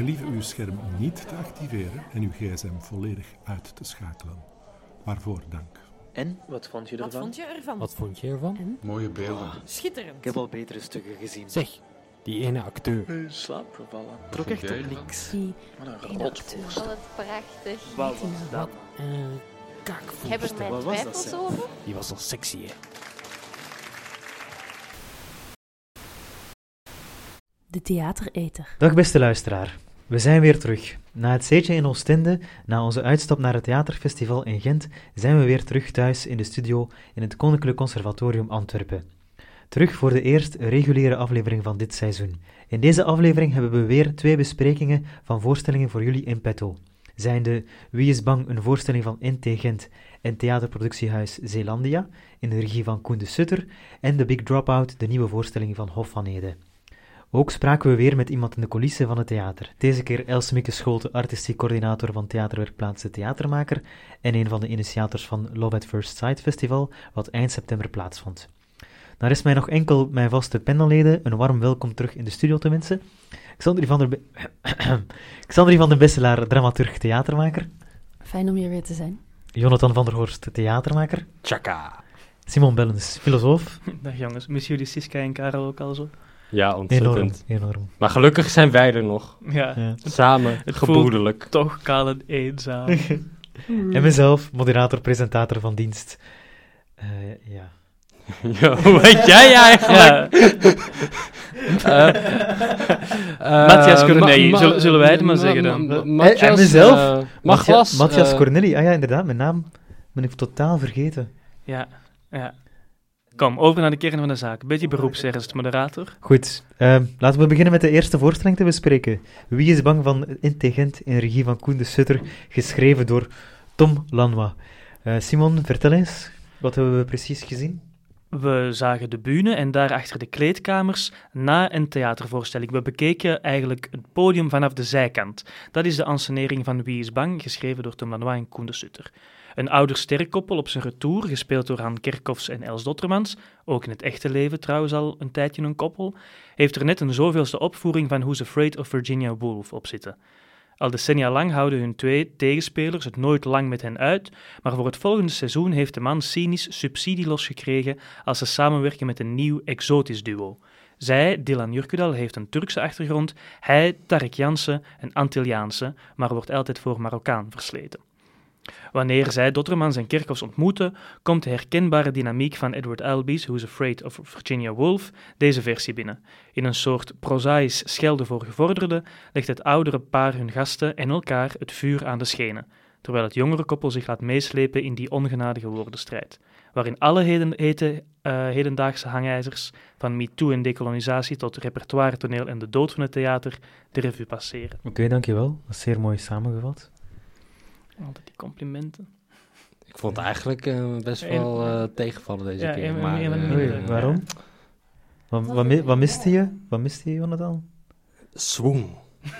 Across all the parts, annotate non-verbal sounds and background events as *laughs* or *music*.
Gelieve uw scherm niet te activeren en uw gsm volledig uit te schakelen. Waarvoor dank. En, wat vond je Wat ervan? vond je ervan? Wat vond je ervan? En? Mooie beelden. Schitterend. Ik heb al betere stukken gezien. Zeg, die ene acteur. In slaap gevallen. Trok echt op niks. Die Wat een. Wat prachtig. Wat was dat? Eh, Ik heb kaakvoerster. er mijn Wat was dat, twijfels over. Die was al sexy, hè? De theatereter. Dag beste luisteraar, we zijn weer terug. Na het zeetje in Oostende, na onze uitstap naar het theaterfestival in Gent, zijn we weer terug thuis in de studio in het Koninklijk Conservatorium Antwerpen. Terug voor de eerste reguliere aflevering van dit seizoen. In deze aflevering hebben we weer twee besprekingen van voorstellingen voor jullie in petto. Zijn de Wie is Bang, een voorstelling van NT Gent en theaterproductiehuis Zeelandia, in de regie van Koen de Sutter, en de Big Dropout, de nieuwe voorstelling van Hof van Ede. Ook spraken we weer met iemand in de coulissen van het theater. Deze keer Els Mieke Scholte, artistiek coördinator van Theaterwerkplaats De Theatermaker en een van de initiators van Love at First Sight Festival, wat eind september plaatsvond. Dan is mij nog enkel mijn vaste panelleden een warm welkom terug in de studio te wensen. Xander van der, Be- *coughs* van den Besselaar, dramaturg, theatermaker. Fijn om hier weer te zijn. Jonathan van der Horst, theatermaker. Tjaka. Simon Bellens, filosoof. *laughs* Dag jongens, missen jullie Siska en Karel ook al zo? Ja, ontzettend. Enorm, enorm. Maar gelukkig zijn wij er nog. Ja, Ja. Samen, Het gebroederlijk. toch kaal en eenzaam. *laughs* En mezelf, moderator, presentator van dienst. Eh, ja. *laughs* Ja, hoe weet jij eigenlijk? Ja, *laughs* Eh, Matthias eh, ma- ma- zullen- zullen wij het maar ma- zeggen dan? ma- En- mezelf? Matthias, Matthias, Corneli. Ah ja, inderdaad, mijn naam ben ik totaal vergeten. ja, ja. Kom, over naar de kern van de zaak. Beetje beroepsernst, moderator. Goed, ehm, laten we beginnen met de eerste voorstelling te bespreken. Wie is bang van Integent in regie van Koen de Sutter, geschreven door Tom Lanois. Eh, Simon, vertel eens, wat hebben we precies gezien? We zagen de bühne en daarachter de kleedkamers na een theatervoorstelling. We bekeken eigenlijk het podium vanaf de zijkant. Dat is de ansenering van Wie is Bang, geschreven door Tom Lanois en Koen de Sutter. Een ouder-sterrenkoppel op zijn retour, gespeeld door Han Kerkhoffs en Els Dottermans, ook in het echte leven trouwens al een tijdje een koppel, heeft er net een zoveelste opvoering van Who's Afraid of Virginia Woolf op zitten. Al decennia lang houden hun twee tegenspelers het nooit lang met hen uit, maar voor het volgende seizoen heeft de man cynisch subsidie losgekregen als ze samenwerken met een nieuw exotisch duo. Zij, Dylan Jurkudal, heeft een Turkse achtergrond, hij, Tarek Jansen, een Antilliaanse, maar wordt altijd voor Marokkaan versleten. Wanneer zij Dottermans en Kerkhoffs ontmoeten, komt de herkenbare dynamiek van Edward Albee's Who's Afraid of Virginia Woolf deze versie binnen. In een soort prozaïs schelden voor gevorderden legt het oudere paar hun gasten en elkaar het vuur aan de schenen, terwijl het jongere koppel zich laat meeslepen in die ongenadige woordenstrijd, waarin alle eh, hedendaagse hangijzers, van MeToo en decolonisatie tot repertoire, toneel en de dood van het theater, de revue passeren. Oké, dankjewel. Dat is zeer mooi samengevat. Altijd die complimenten. Ik vond het eigenlijk eh, best wel eh, tegenvallen deze Ja, keer. maar, eh, waarom? Wat, wat, wat miste je? Wat miste je, Jonathan? Swing.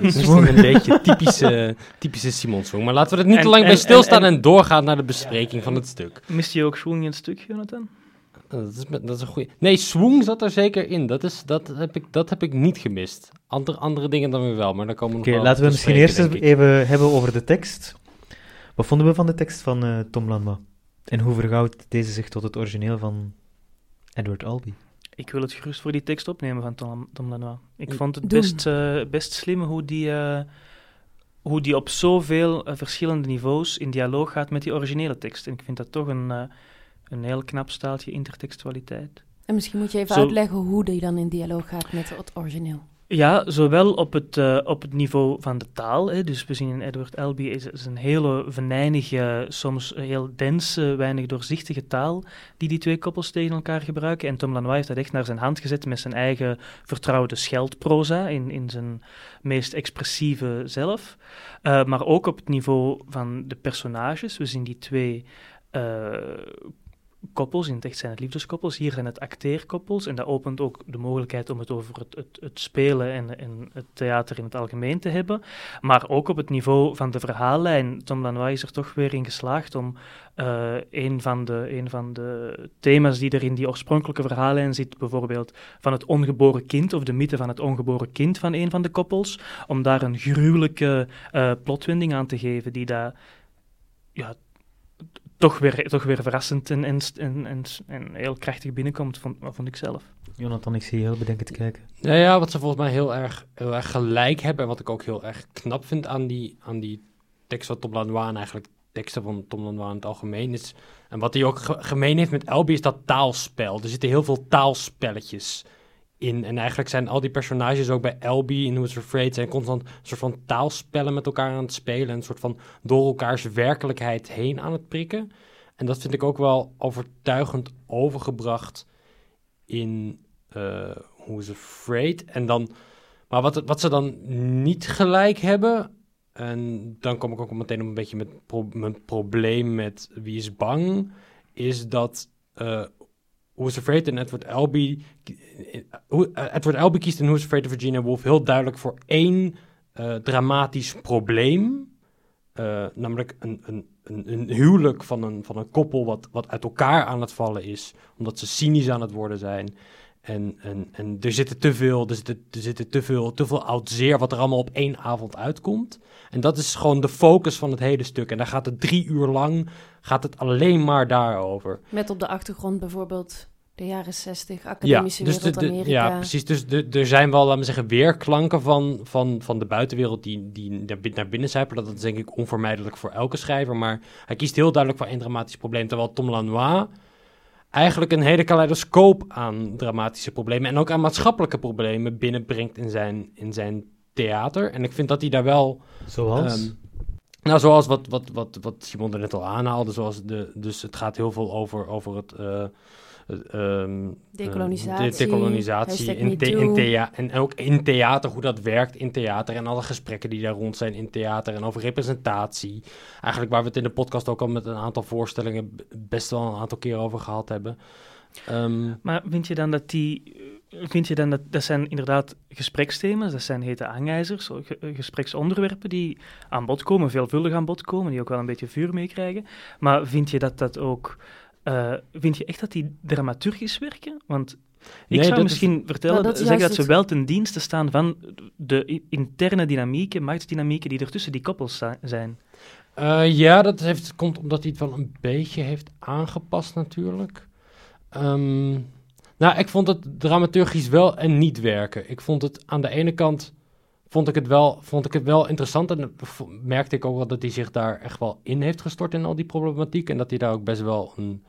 Is een beetje typische, typische Simon Swing. Maar laten we er niet En- te lang bij stilstaan en- en, doorgaan naar de bespreking van het stuk. Mist je ook schoen in het stuk, Jonathan? Dat is, met- dat is een goeie. Nee, Swing zat er zeker in. Dat, is, dat, heb, ik, dat heb ik niet gemist. Andere, andere dingen dan weer wel, maar daar komen we Oké, nog wel laten we misschien spreken, eerst even hebben over de tekst. Wat vonden we van de tekst van eh, Tom Lanois? En hoe verhoudt deze zich tot het origineel van Edward Albee? Ik wil het gerust voor die tekst opnemen van Tom, Tom Lanois. Ik vond het best, eh, best slim hoe die, eh, hoe die op zoveel verschillende niveaus in dialoog gaat met die originele tekst. En ik vind dat toch een, eh, een heel knap staaltje intertextualiteit. En misschien moet je even Zo- uitleggen hoe die dan in dialoog gaat met het origineel. Ja, zowel op het, eh, op het niveau van de taal. Hè, dus we zien in Edward is, is een hele venijnige, soms heel dense, weinig doorzichtige taal die die twee koppels tegen elkaar gebruiken. En Tom Lanois heeft dat echt naar zijn hand gezet met zijn eigen vertrouwde scheldproza in, in zijn meest expressieve zelf. Eh, maar ook op het niveau van de personages. We zien die twee eh, koppels, in het echt zijn het liefdeskoppels, hier zijn het acteerkoppels en dat opent ook de mogelijkheid om het over het, het, het spelen en, het theater in het algemeen te hebben, maar ook op het niveau van de verhaallijn. Tom Lanois is er toch weer in geslaagd om eh, een, van de, een van de thema's die er in die oorspronkelijke verhaallijn zit, bijvoorbeeld van het ongeboren kind of de mythe van het ongeboren kind van een van de koppels, om daar een gruwelijke eh plotwending aan te geven die daar ja, toch weer, toch weer verrassend en, en, en, en, heel krachtig binnenkomt, vond, vond ik zelf. Jonathan, ik zie je heel bedenkend kijken. Nou ja, wat ze volgens mij heel erg, heel erg gelijk hebben, en wat ik ook heel erg knap vind aan die, aan die tekst van Tom Lanois, en eigenlijk teksten van Tom Lanois in het algemeen is, en wat hij ook ge- gemeen heeft met Elby, is dat taalspel. Er zitten heel veel taalspelletjes in, en eigenlijk zijn al die personages ook bij Elby in Who's Afraid, zijn constant een soort van taalspellen met elkaar aan het spelen, en een soort van door elkaars werkelijkheid heen aan het prikken. En dat vind ik ook wel overtuigend overgebracht in eh Who's Afraid. En dan, maar wat, wat ze dan niet gelijk hebben, en dan kom ik ook meteen op een beetje met mijn probleem met Wie is Bang, is dat eh Who's Afraid en Edward hoe- eh, Edward Albee kiest in Who's Afraid of Virginia Woolf heel duidelijk voor één eh, dramatisch probleem. Eh, namelijk een, een, een, een huwelijk van een, van een koppel wat, wat uit elkaar aan het vallen is, omdat ze cynisch aan het worden zijn. En, en, en er zitten te veel, er zitten, er zitten te veel, te veel oud zeer wat er allemaal op één avond uitkomt. En dat is gewoon de focus van het hele stuk. En daar gaat het drie uur lang, gaat het alleen maar daarover. Met op de achtergrond bijvoorbeeld de jaren 60, Ja, academische dus de, wereld de- Amerika. ja, precies. Dus de, er zijn wel, laten we zeggen, weerklanken van, van, van de buitenwereld die, die naar bin- naar binnen zijpelen. Dat is denk ik onvermijdelijk voor elke schrijver. Maar hij kiest heel duidelijk voor één dramatisch probleem. Terwijl Tom Lanois eigenlijk een hele kaleidoscoop aan dramatische problemen en ook aan maatschappelijke problemen binnenbrengt in zijn, in zijn theater. En ik vind dat hij daar wel... Zoals? Ehm, nou, zoals wat, wat, wat, wat Simon er net al aanhaalde. Zoals de, dus het gaat heel veel over, over het... eh, het, ehm, Dekolonisatie, eh, de dekolonisatie hashtag in, the- in thea- en ook in theater, hoe dat werkt in theater en alle gesprekken die daar rond zijn in theater en over representatie. Eigenlijk waar we het in de podcast ook al met een aantal voorstellingen best wel een aantal keer over gehad hebben. Ehm, Maar vind je dan dat die... Vind je dan dat, dat zijn inderdaad gespreksthema's, dat zijn hete ge- eh, gespreksonderwerpen die aan bod komen, veelvuldig aan bod komen, die ook wel een beetje vuur meekrijgen. Maar vind je dat dat ook... eh, vind je echt dat die dramaturgisch werken? Want ik Nee, dat zou is- misschien vertellen, Nou, dat zeggen dat ze het- wel ten dienste staan van de interne dynamieken, machtsdynamieken die er tussen die koppels zijn. Eh, ja, dat heeft, komt omdat hij het wel een beetje heeft aangepast natuurlijk. Ehm, nou, ik vond het dramaturgisch wel en niet werken. Ik vond het aan de ene kant vond ik het wel, vond ik het wel interessant en merkte ik ook wel dat hij zich daar echt wel in heeft gestort in al die problematiek en dat hij daar ook best wel, een,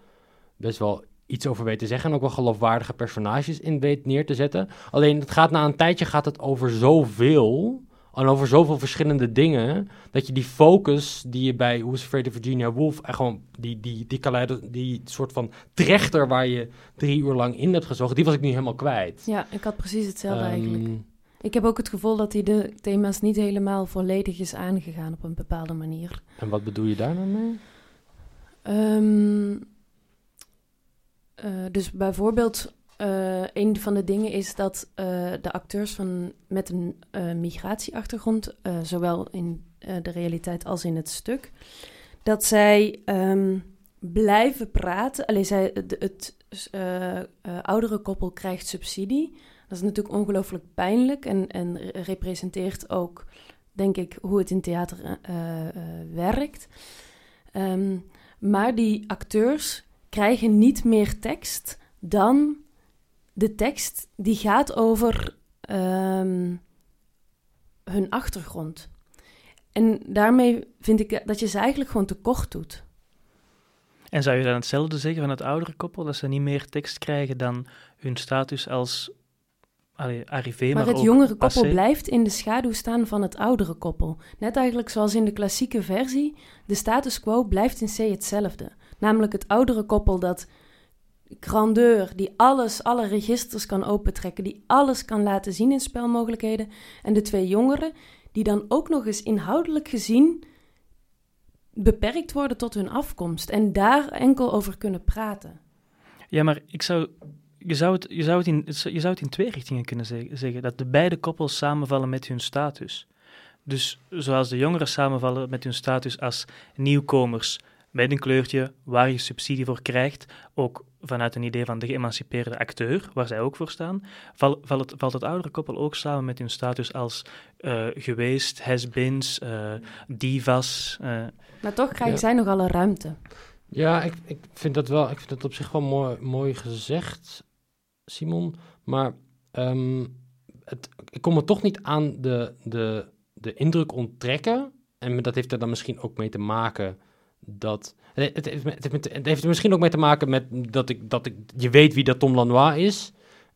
best wel iets over weet te zeggen en ook wel geloofwaardige personages in weet neer te zetten. Alleen het gaat na een tijdje gaat het over zoveel en over zoveel verschillende dingen dat je die focus die je bij Who's Afraid of Virginia Woolf en gewoon die, die, die, kaleido, die soort van trechter waar je drie uur lang in hebt gezogen, die was ik nu helemaal kwijt. Ja, ik had precies hetzelfde Ehm, eigenlijk. Ik heb ook het gevoel dat hij de thema's niet helemaal volledig is aangegaan op een bepaalde manier. En wat bedoel je daar dan mee? Ehm, eh, dus bijvoorbeeld, eh, een van de dingen is dat eh, de acteurs van, met een migratieachtergrond, zowel in de realiteit als in het stuk, dat zij ehm, blijven praten. Alleen zij, de- het oudere koppel krijgt subsidie. Dat is natuurlijk ongelooflijk pijnlijk en, en re- representeert ook, denk ik, hoe het in theater eh, eh, werkt. Ehm, maar die acteurs krijgen niet meer tekst dan de tekst die gaat over ehm, hun achtergrond. En daarmee vind ik dat je ze eigenlijk gewoon tekort doet. En zou je dan hetzelfde zeggen van het oudere koppel, dat ze niet meer tekst krijgen dan hun status als allee, arrivé, maar, Maar het ook jongere koppel blijft in de schaduw staan van het oudere koppel. Net eigenlijk zoals in de klassieke versie, de status quo blijft in C hetzelfde. Namelijk het oudere koppel dat grandeur, die alles, alle registers kan opentrekken, die alles kan laten zien in spelmogelijkheden. En de twee jongeren, die dan ook nog eens inhoudelijk gezien beperkt worden tot hun afkomst en daar enkel over kunnen praten. Ja, maar ik zou, je, zou het, je, zou het in, je zou het in twee richtingen kunnen ze- zeggen. Dat de beide koppels samenvallen met hun status. Dus zoals de jongeren samenvallen met hun status als nieuwkomers met een kleurtje waar je subsidie voor krijgt, ook vanuit een idee van de geëmancipeerde acteur, waar zij ook voor staan, val- het, valt het oudere koppel ook samen met hun status als eh, geweest, has-beens, eh, divas. eh. Maar toch krijgen Ja. zij nog alle ruimte. Ja, ik, ik vind dat wel. Ik vind dat op zich wel mooi, mooi gezegd, Simon. Maar ehm, het, ik kom er toch niet aan de, de, de indruk onttrekken. En dat heeft er dan misschien ook mee te maken dat. Het, het, heeft, het, heeft, er misschien ook mee te maken met dat ik, dat ik. Je weet wie dat Tom Lanois is.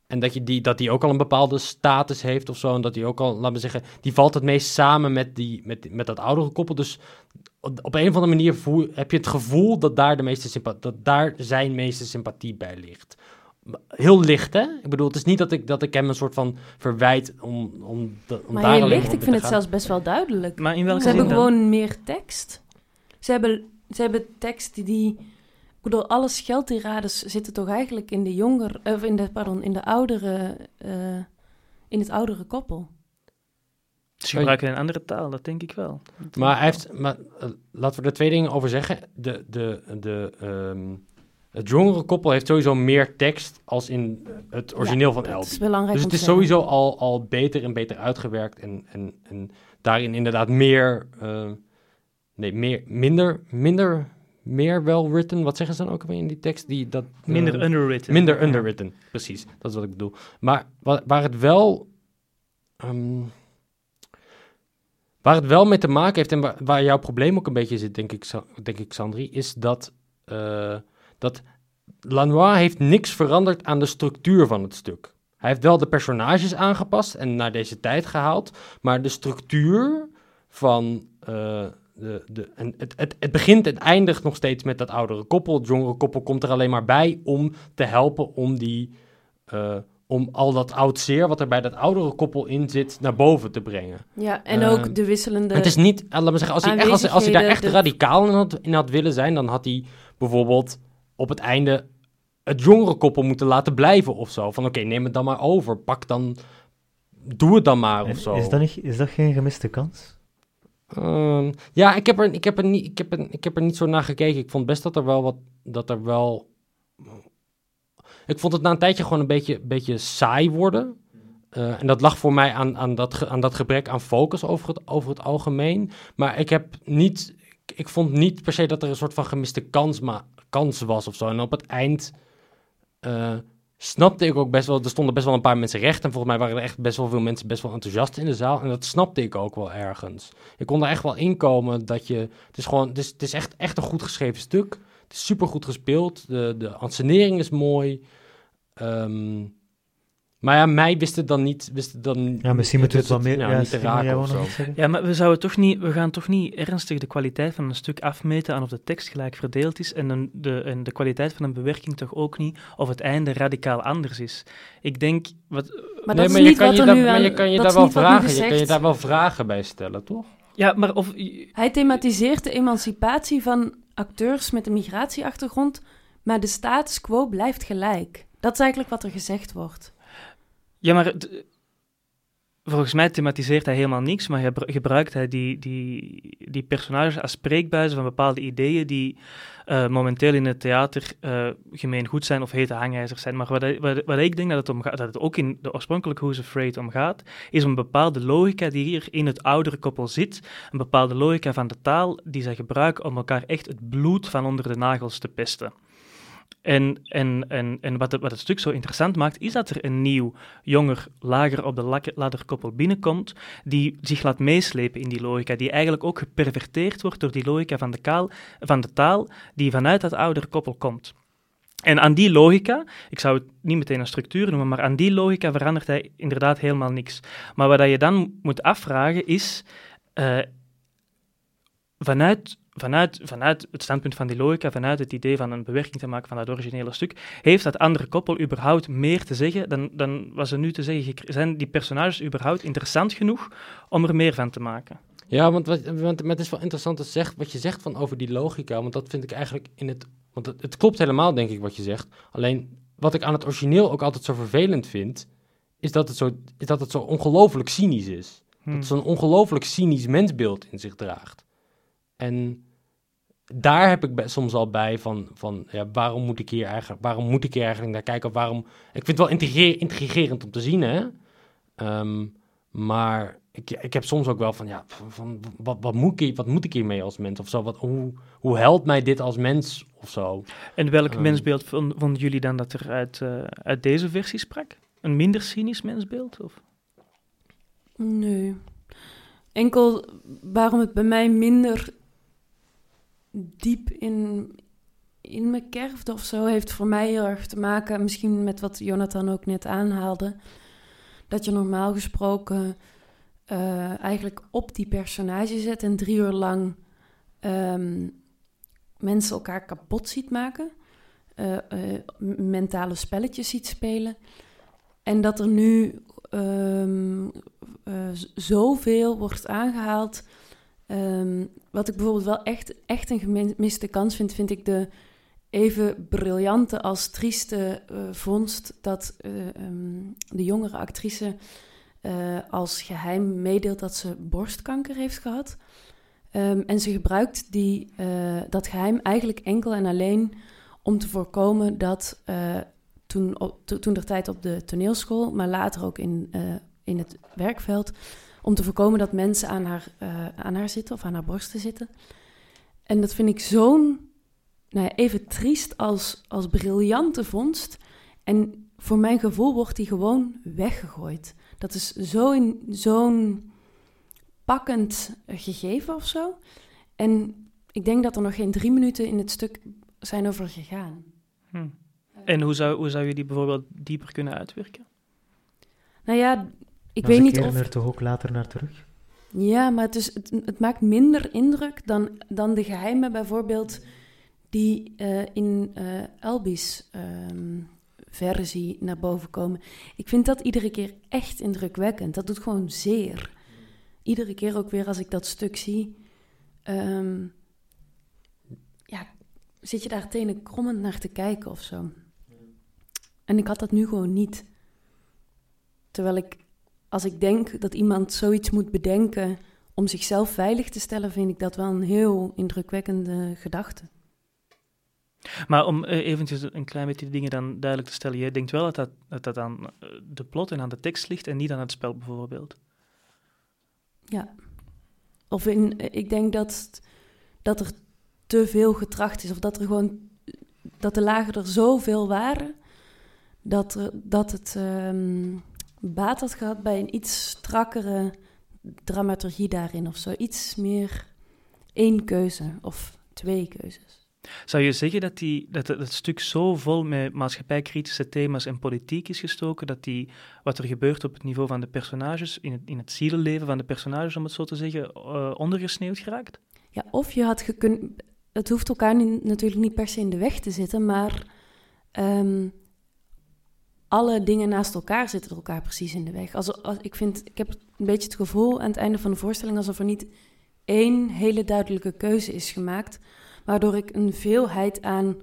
En dat, je die, dat die ook al een bepaalde status heeft of zo. En dat die ook al, laten we zeggen, die valt het meest samen met, die, met, met dat oudere koppel. Dus op een of andere manier voel, heb je het gevoel dat daar, de meeste dat daar zijn meeste sympathie bij ligt. Heel licht, hè? Ik bedoel, het is niet dat ik, dat ik hem een soort van verwijt om, om, de- om Maar daar heel licht, ik vind het zelfs best wel duidelijk. Maar in welke Ze zin hebben dan? gewoon meer tekst. Ze hebben, ze hebben tekst die... Ik bedoel, alle scheldtirades zitten toch eigenlijk in de jonger... Of in de, pardon, in de oudere... eh, in het oudere koppel. Ze gebruiken een andere taal, dat denk ik wel. Maar hij heeft, maar, eh, laten we er twee dingen over zeggen. De, de, de, ehm, het jongere koppel heeft sowieso meer tekst als in het origineel van Dat Elby. is belangrijk Dus het is sowieso al, al beter en beter uitgewerkt en, en, en daarin inderdaad meer, eh, nee, meer, minder, minder, meer wel written. Wat zeggen ze dan ook alweer in die tekst? Die, dat, eh, Minder underwritten. Minder Ja. underwritten, precies. Dat is wat ik bedoel. Maar wa- waar het wel... ehm, waar het wel mee te maken heeft en waar, waar jouw probleem ook een beetje zit, denk ik, Sa- denk ik Sandri, is dat, eh, dat Lanois heeft niks veranderd aan de structuur van het stuk. Hij heeft wel de personages aangepast en naar deze tijd gehaald, maar de structuur van... eh, de, de, en het, het, het begint en eindigt nog steeds met dat oudere koppel. Het jongere koppel komt er alleen maar bij om te helpen om die... eh, om al dat oud zeer wat er bij dat oudere koppel in zit naar boven te brengen. Ja, en ook de wisselende... Het is niet, eh, laat me zeggen, als hij, echt, als, hij- als hij daar echt radicaal in had, in had willen zijn, dan had hij bijvoorbeeld op het einde het jongere koppel moeten laten blijven of zo. Van oké, neem het dan maar over. Pak dan, doe het dan maar of zo. Is dat, niet, is dat geen gemiste kans? Ehm, ja, ik heb, er, ik, heb er niet, ik, heb er, ik heb er niet zo naar gekeken. Ik vond best dat er wel wat. Dat er wel. Ik vond het na een tijdje gewoon een beetje, beetje saai worden. Eh, en dat lag voor mij aan, aan, dat, aan dat gebrek aan focus over het, over het algemeen. Maar ik heb niet. Ik, ik vond niet per se dat er een soort van gemiste kans, ma- kans was of zo. En op het eind. eh, snapte ik ook best wel. Er stonden best wel een paar mensen recht. En volgens mij waren er echt best wel veel mensen best wel enthousiast in de zaal. En dat snapte ik ook wel ergens. Ik kon er echt wel in komen dat je. Het is gewoon. Het is, het is echt, echt een goed geschreven stuk. Het is super goed gespeeld. De, de ansenering is mooi. Ehm, maar ja, mij wist het dan niet. Wist het dan, Ja, misschien moeten we het wat meer... ja, ja, niet te raken of zo. Ja, maar we, zouden toch niet, we gaan toch niet ernstig de kwaliteit van een stuk afmeten aan of de tekst gelijk verdeeld is en, een, de, en de kwaliteit van een bewerking toch ook niet of het einde radicaal anders is. Ik denk, wat, Maar nee, dat maar is je niet kan wat je er daar, nu maar je kan je daar wel vragen. Je kan je daar wel vragen bij stellen, toch? ja, maar of, Hij thematiseert de emancipatie van acteurs met een migratieachtergrond, maar de status quo blijft gelijk. Dat is eigenlijk wat er gezegd wordt. Ja, maar volgens mij thematiseert hij helemaal niks, maar gebru- gebruikt hij die, die, die personages als spreekbuizen van bepaalde ideeën die eh, momenteel in het theater eh gemeen goed zijn of hete hangijzers zijn. Maar wat, wat, ik denk dat het, om dat het ook in de oorspronkelijke Who's Afraid om gaat, is een bepaalde logica die hier in het oudere koppel zit. Een bepaalde logica van de taal die zij gebruiken om elkaar echt het bloed van onder de nagels te pesten. En, en, en, en wat, het, wat het stuk zo interessant maakt, is dat er een nieuw, jonger, lager op de ladderkoppel binnenkomt, die zich laat meeslepen in die logica, die eigenlijk ook geperverteerd wordt door die logica van de, kaal, van de taal, die vanuit dat oudere koppel komt. En aan die logica, ik zou het niet meteen een structuur noemen, maar aan die logica verandert hij inderdaad helemaal niks. Maar wat je dan moet afvragen is, eh, vanuit, vanuit, vanuit het standpunt van die logica, vanuit het idee van een bewerking te maken van dat originele stuk, heeft dat andere koppel überhaupt meer te zeggen dan, dan wat ze nu te zeggen. Zijn die personages überhaupt interessant genoeg om er meer van te maken? Ja, want, wat, want het is wel interessant dat zegt, wat je zegt van over die logica. Want dat vind ik eigenlijk in het. Want het, het klopt helemaal, denk ik, wat je zegt. Alleen wat ik aan het origineel ook altijd zo vervelend vind. Is dat het zo, is dat het zo ongelooflijk cynisch is. Dat het zo'n ongelooflijk cynisch mensbeeld in zich draagt. En daar heb ik soms al bij van, van ja, waarom, moet ik hier eigenlijk, waarom moet ik hier eigenlijk naar kijken? Of waarom, ik vind het wel intriger- intrigerend om te zien, hè. Ehm, maar ik, ik heb soms ook wel van, ja, van, van, wat, wat, moet ik, wat moet ik hiermee als mens? Of zo, wat, hoe, hoe helpt mij dit als mens? Of zo. En welk Ehm. mensbeeld vond- vonden jullie dan dat er uit, eh, uit deze versie sprak? Een minder cynisch mensbeeld? Of? Nee. Enkel waarom het bij mij minder diep in, in me kerfde of zo, heeft voor mij heel erg te maken, misschien met wat Jonathan ook net aanhaalde, dat je normaal gesproken eh, eigenlijk op die personage zet en drie uur lang ehm, mensen elkaar kapot ziet maken, eh, eh, mentale spelletjes ziet spelen. En dat er nu z- zoveel wordt aangehaald. Ehm, wat ik bijvoorbeeld wel echt, echt een gemiste kans vind, vind ik de even briljante als trieste eh, vondst dat eh, ehm, de jongere actrice eh, als geheim meedeelt dat ze borstkanker heeft gehad. Ehm, en ze gebruikt die, dat geheim eigenlijk enkel en alleen om te voorkomen dat toen, toen der tijd op de toneelschool, maar later ook in, in het werkveld, om te voorkomen dat mensen aan haar, eh, aan haar zitten of aan haar borsten zitten. En dat vind ik zo'n, nou ja, even triest als, als briljante vondst. En voor mijn gevoel wordt die gewoon weggegooid. Dat is zo in- zo'n pakkend gegeven of zo. En ik denk dat er nog geen drie minuten in het stuk zijn over gegaan. Hm. En hoe zou, hoe zou je die bijvoorbeeld dieper kunnen uitwerken? Nou ja, ik Maar weet niet of... er toch ook later naar terug? Ja, maar het, is, het, het maakt minder indruk dan, dan de geheimen bijvoorbeeld die eh, in Elbi's ehm, versie naar boven komen. Ik vind dat iedere keer echt indrukwekkend. Dat doet gewoon zeer. Iedere keer ook weer als ik dat stuk zie, ehm, ja, zit je daar tenen krommend naar te kijken of zo. En ik had dat nu gewoon niet. Terwijl ik als ik denk dat iemand zoiets moet bedenken om zichzelf veilig te stellen, vind ik dat wel een heel indrukwekkende gedachte. Maar om eh, eventjes een klein beetje de dingen dan duidelijk te stellen. Jij denkt wel dat dat, dat, dat aan eh, de plot en aan de tekst ligt en niet aan het spel bijvoorbeeld. Of in, ik denk dat, dat er te veel getracht is, of dat er gewoon dat de lagen er zoveel waren, dat, er, dat het ehm, baat had gehad bij een iets strakkere dramaturgie daarin of zo. Iets meer één keuze of twee keuzes. Zou je zeggen dat, die, dat het, stuk zo vol met maatschappijkritische thema's en politiek is gestoken, dat die, wat er gebeurt op het niveau van de personages, in het, in het zielenleven van de personages, om het zo te zeggen, eh, ondergesneeuwd geraakt? Ja, of je had gekund. Het hoeft elkaar niet- natuurlijk niet per se in de weg te zitten, maar ehm, alle dingen naast elkaar zitten elkaar precies in de weg. Als, als, ik, vind, ik heb een beetje het gevoel aan het einde van de voorstelling alsof er niet één hele duidelijke keuze is gemaakt, waardoor ik een veelheid aan,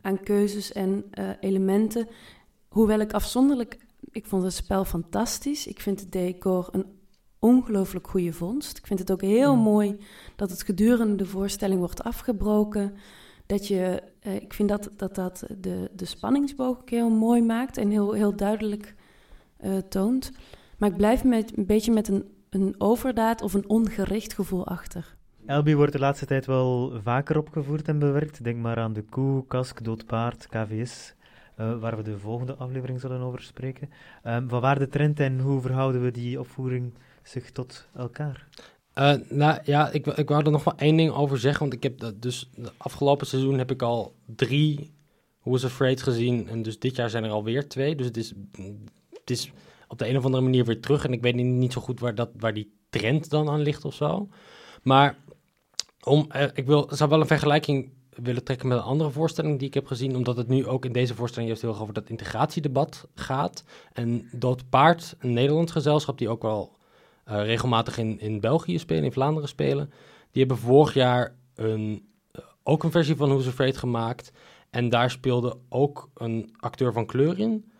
aan keuzes en eh, elementen, hoewel ik afzonderlijk, ik vond het spel fantastisch, ik vind het decor een ongelooflijk goede vondst. Ik vind het ook heel mooi dat het gedurende de voorstelling wordt afgebroken. Dat je, eh, ik vind dat dat, dat de, de spanningsboog heel mooi maakt en heel, heel duidelijk eh, toont. Maar ik blijf met, een beetje met een, een overdaad of een ongericht gevoel achter. Elby wordt de laatste tijd wel vaker opgevoerd en bewerkt. Denk maar aan de koe, kask, dood paard, KVS, eh, waar we de volgende aflevering zullen over spreken. Ehm, van waar de trend en hoe verhouden we die opvoering zich tot elkaar? Eh, nou ja, ik, ik wou er nog wel één ding over zeggen. Want ik heb dat dus afgelopen seizoen heb ik al drie Who is Afraid gezien. En dus dit jaar zijn er alweer twee. Dus het is, het is op de een of andere manier weer terug. En ik weet niet, niet zo goed waar, dat, waar die trend dan aan ligt of zo. Maar om, eh, ik wil, zou wel een vergelijking willen trekken met een andere voorstelling die ik heb gezien. Omdat het nu ook in deze voorstelling juist heel erg over dat integratiedebat gaat. En Dood Paard, een Nederlands gezelschap die ook wel eh, regelmatig in, in België spelen, in Vlaanderen spelen. Die hebben vorig jaar een, eh, ook een versie van Who's Afraid gemaakt. En daar speelde ook een acteur van kleur in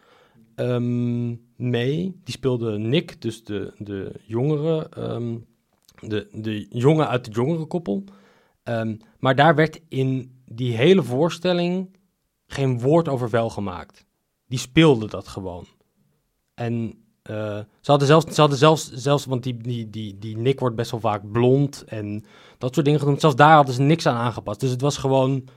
ehm, mee. Die speelde Nick, dus de, de jongere, ehm, de, de jongen uit de jongerenkoppel. Ehm, maar daar werd in die hele voorstelling geen woord over vuil gemaakt. Die speelde dat gewoon. En eh, ze hadden zelfs, ze hadden zelfs, zelfs want die, die, die, die Nick wordt best wel vaak blond en dat soort dingen genoemd. Zelfs daar hadden ze niks aan aangepast. Dus het was gewoon,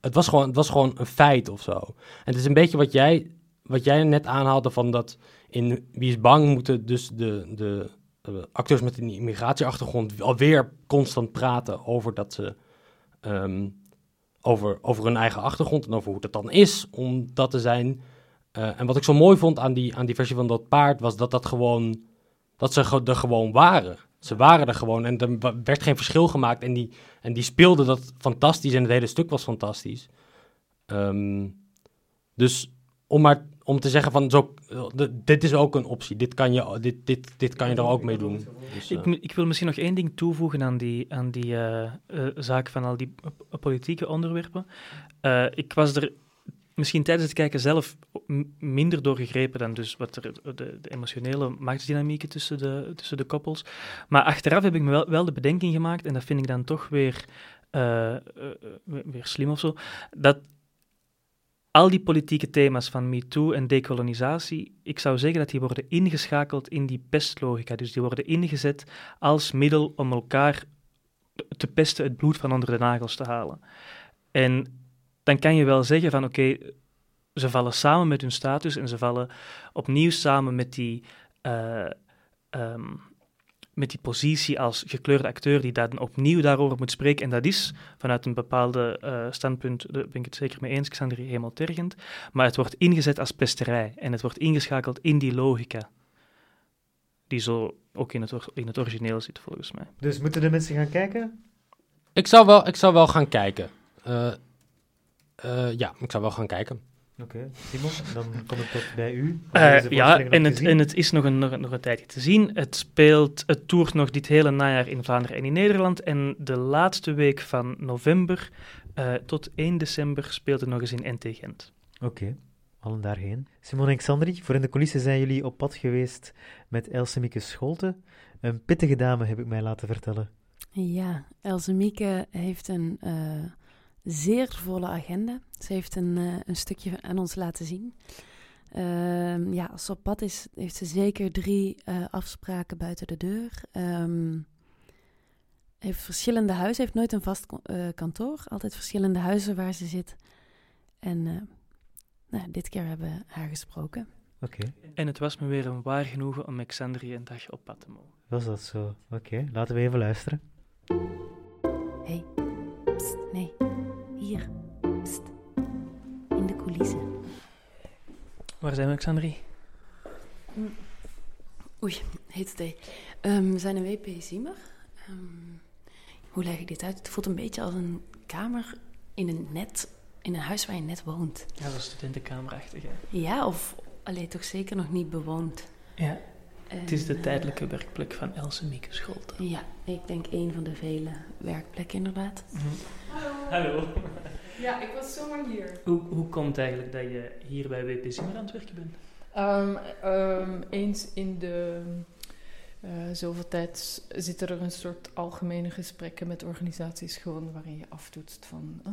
het was gewoon, het was gewoon een feit of zo. En het is een beetje wat jij, wat jij net aanhaalde van dat in Wie is Bang moeten dus de, de eh, acteurs met een immigratieachtergrond alweer constant praten over dat ze... ehm, over, over hun eigen achtergrond en over hoe het dan is om dat te zijn. Eh, en wat ik zo mooi vond aan die, aan die versie van dat paard, was dat dat gewoon, dat ze er gewoon waren. Ze waren er gewoon en er werd geen verschil gemaakt. En die, en die speelden dat fantastisch en het hele stuk was fantastisch. Ehm, dus om maar om te zeggen van, zo, dit is ook een optie. Dit kan je, dit, dit, dit kan je er ook mee doen. Dus, Ik, eh, ik wil misschien nog één ding toevoegen aan die, aan die eh, zaak van al die politieke onderwerpen. Ik was er misschien tijdens het kijken zelf minder door gegrepen dan dus wat er, de, de emotionele machtsdynamieken tussen de, tussen de koppels. Maar achteraf heb ik me wel, wel de bedenking gemaakt, en dat vind ik dan toch weer, eh, eh, eh, weer slim of zo, dat al die politieke thema's van MeToo en dekolonisatie, ik zou zeggen dat die worden ingeschakeld in die pestlogica. Dus die worden ingezet als middel om elkaar te pesten, het bloed van onder de nagels te halen. En dan kan je wel zeggen van oké, ze vallen samen met hun status en ze vallen opnieuw samen met die, eh, ehm, met die positie als gekleurde acteur die dan opnieuw daarover moet spreken. En dat is vanuit een bepaalde eh, standpunt, daar ben ik het zeker mee eens, Xander, helemaal tergend. Maar het wordt ingezet als pesterij en het wordt ingeschakeld in die logica. Die zo ook in het, in het origineel zit, volgens mij. Dus moeten de mensen gaan kijken? ik, zou wel, ik zou wel gaan kijken. Eh, eh, ja, ik zou wel gaan kijken. Oké, Simon, dan kom ik tot bij u. Eh, ja, en het, en het is nog een, nog, een- nog een tijdje te zien. Het speelt, het toert nog dit hele najaar in Vlaanderen en in Nederland. En de laatste week van november eh, tot 1 december speelt het nog eens in NT Gent. Oké, allen daarheen. Simon en Xandri, voor in de coulissen zijn jullie op pad geweest met Elsemieke Scholte. Een pittige dame, heb ik mij laten vertellen. Ja, Else Mieke heeft een eh, zeer volle agenda. Ze heeft een, eh, een stukje aan ons laten zien. Ehm, ja, als ze op pad is, heeft ze zeker drie eh, afspraken buiten de deur. Ehm, heeft verschillende huizen, heeft nooit een vast eh, kantoor. Altijd verschillende huizen waar ze zit. En eh, nou, dit keer hebben we haar gesproken. Oké, En het was me weer een waar genoegen om met Xandri een dagje op pad te mogen. was dat zo? Oké, laten we even luisteren. hey, pst, nee, Waar zijn we, Xandri? Oei, heet het Ehm we zijn een WP Ziemer. Ehm, hoe leg ik dit uit? Het voelt een beetje als een kamer in een net, in een huis waar je net woont. Ja, dat is studentenkamerachtig, hè? Ja, of alleen toch zeker nog niet bewoond. Ja, het is de eh, tijdelijke werkplek van Else Mieke Scholte. Ja, ik denk een van de vele werkplekken inderdaad. Hallo. Ja, ik was zomaar hier. Hoe, hoe komt het eigenlijk dat je hier bij WP Zimmer aan het werken bent? Ehm, ehm, eens in de eh, zoveel tijd zitten er een soort algemene gesprekken met organisaties gewoon waarin je aftoetst van ah,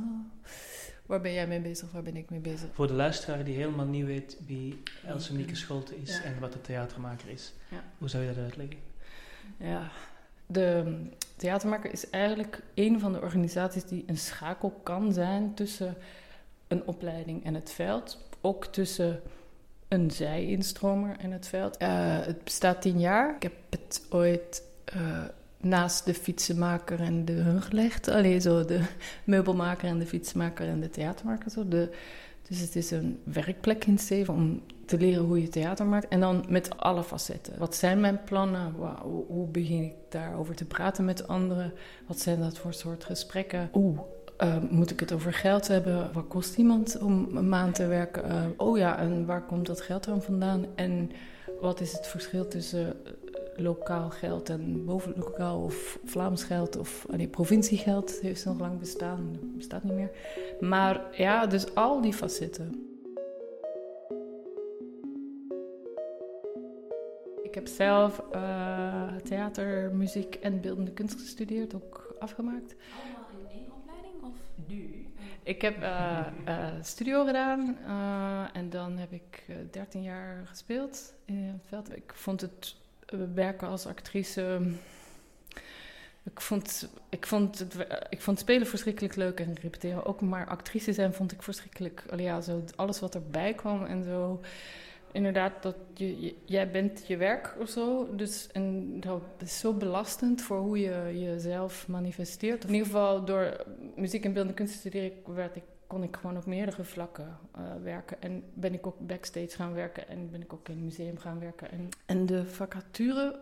waar ben jij mee bezig, waar ben ik mee bezig. Voor de luisteraar die helemaal niet weet wie Else Mieke Scholte is Ja. en wat de theatermaker is, Ja. hoe zou je dat uitleggen? Ja, de theatermaker is eigenlijk een van de organisaties die een schakel kan zijn tussen een opleiding en het veld. Ook tussen een zij-instromer en het veld. Eh, het bestaat tien jaar. Ik heb het ooit eh, naast de fietsenmaker en de hun gelegd. Alleen zo de meubelmaker en de fietsenmaker en de theatermaker. Zo. De, dus het is een werkplek in Steven om te leren hoe je theater maakt. En dan met alle facetten. Wat zijn mijn plannen? Hoe, begin ik daarover te praten met anderen? Wat zijn dat voor soort gesprekken? Oeh, eh, moet ik het over geld hebben? Wat kost iemand om een maand te werken? Eh, oh ja, en waar komt dat geld dan vandaan? En wat is het verschil tussen eh, lokaal geld en boven lokaal of Vlaams geld of nee, provinciegeld heeft nog lang bestaan, bestaat niet meer. Maar ja, dus al die facetten. Heb zelf uh, theater, muziek en beeldende kunst gestudeerd, ook afgemaakt. Allemaal in één opleiding of nu? Ik heb uh, uh, studio gedaan en dan heb ik 13 jaar gespeeld in het veld. Ik vond het werken als actrice. Ik vond, ik, vond het, ik vond spelen verschrikkelijk leuk en repeteren ook, maar actrice zijn vond ik verschrikkelijk. Ja, zo alles wat erbij kwam en zo inderdaad, dat je, jij bent je werk of zo. Dus, en dat is zo belastend voor hoe je jezelf manifesteert. In ieder geval, door muziek en beeldende kunst te studeren, werd ik, kon ik gewoon op meerdere vlakken uh, werken. En ben ik ook backstage gaan werken en ben ik ook in het museum gaan werken. En, en de vacature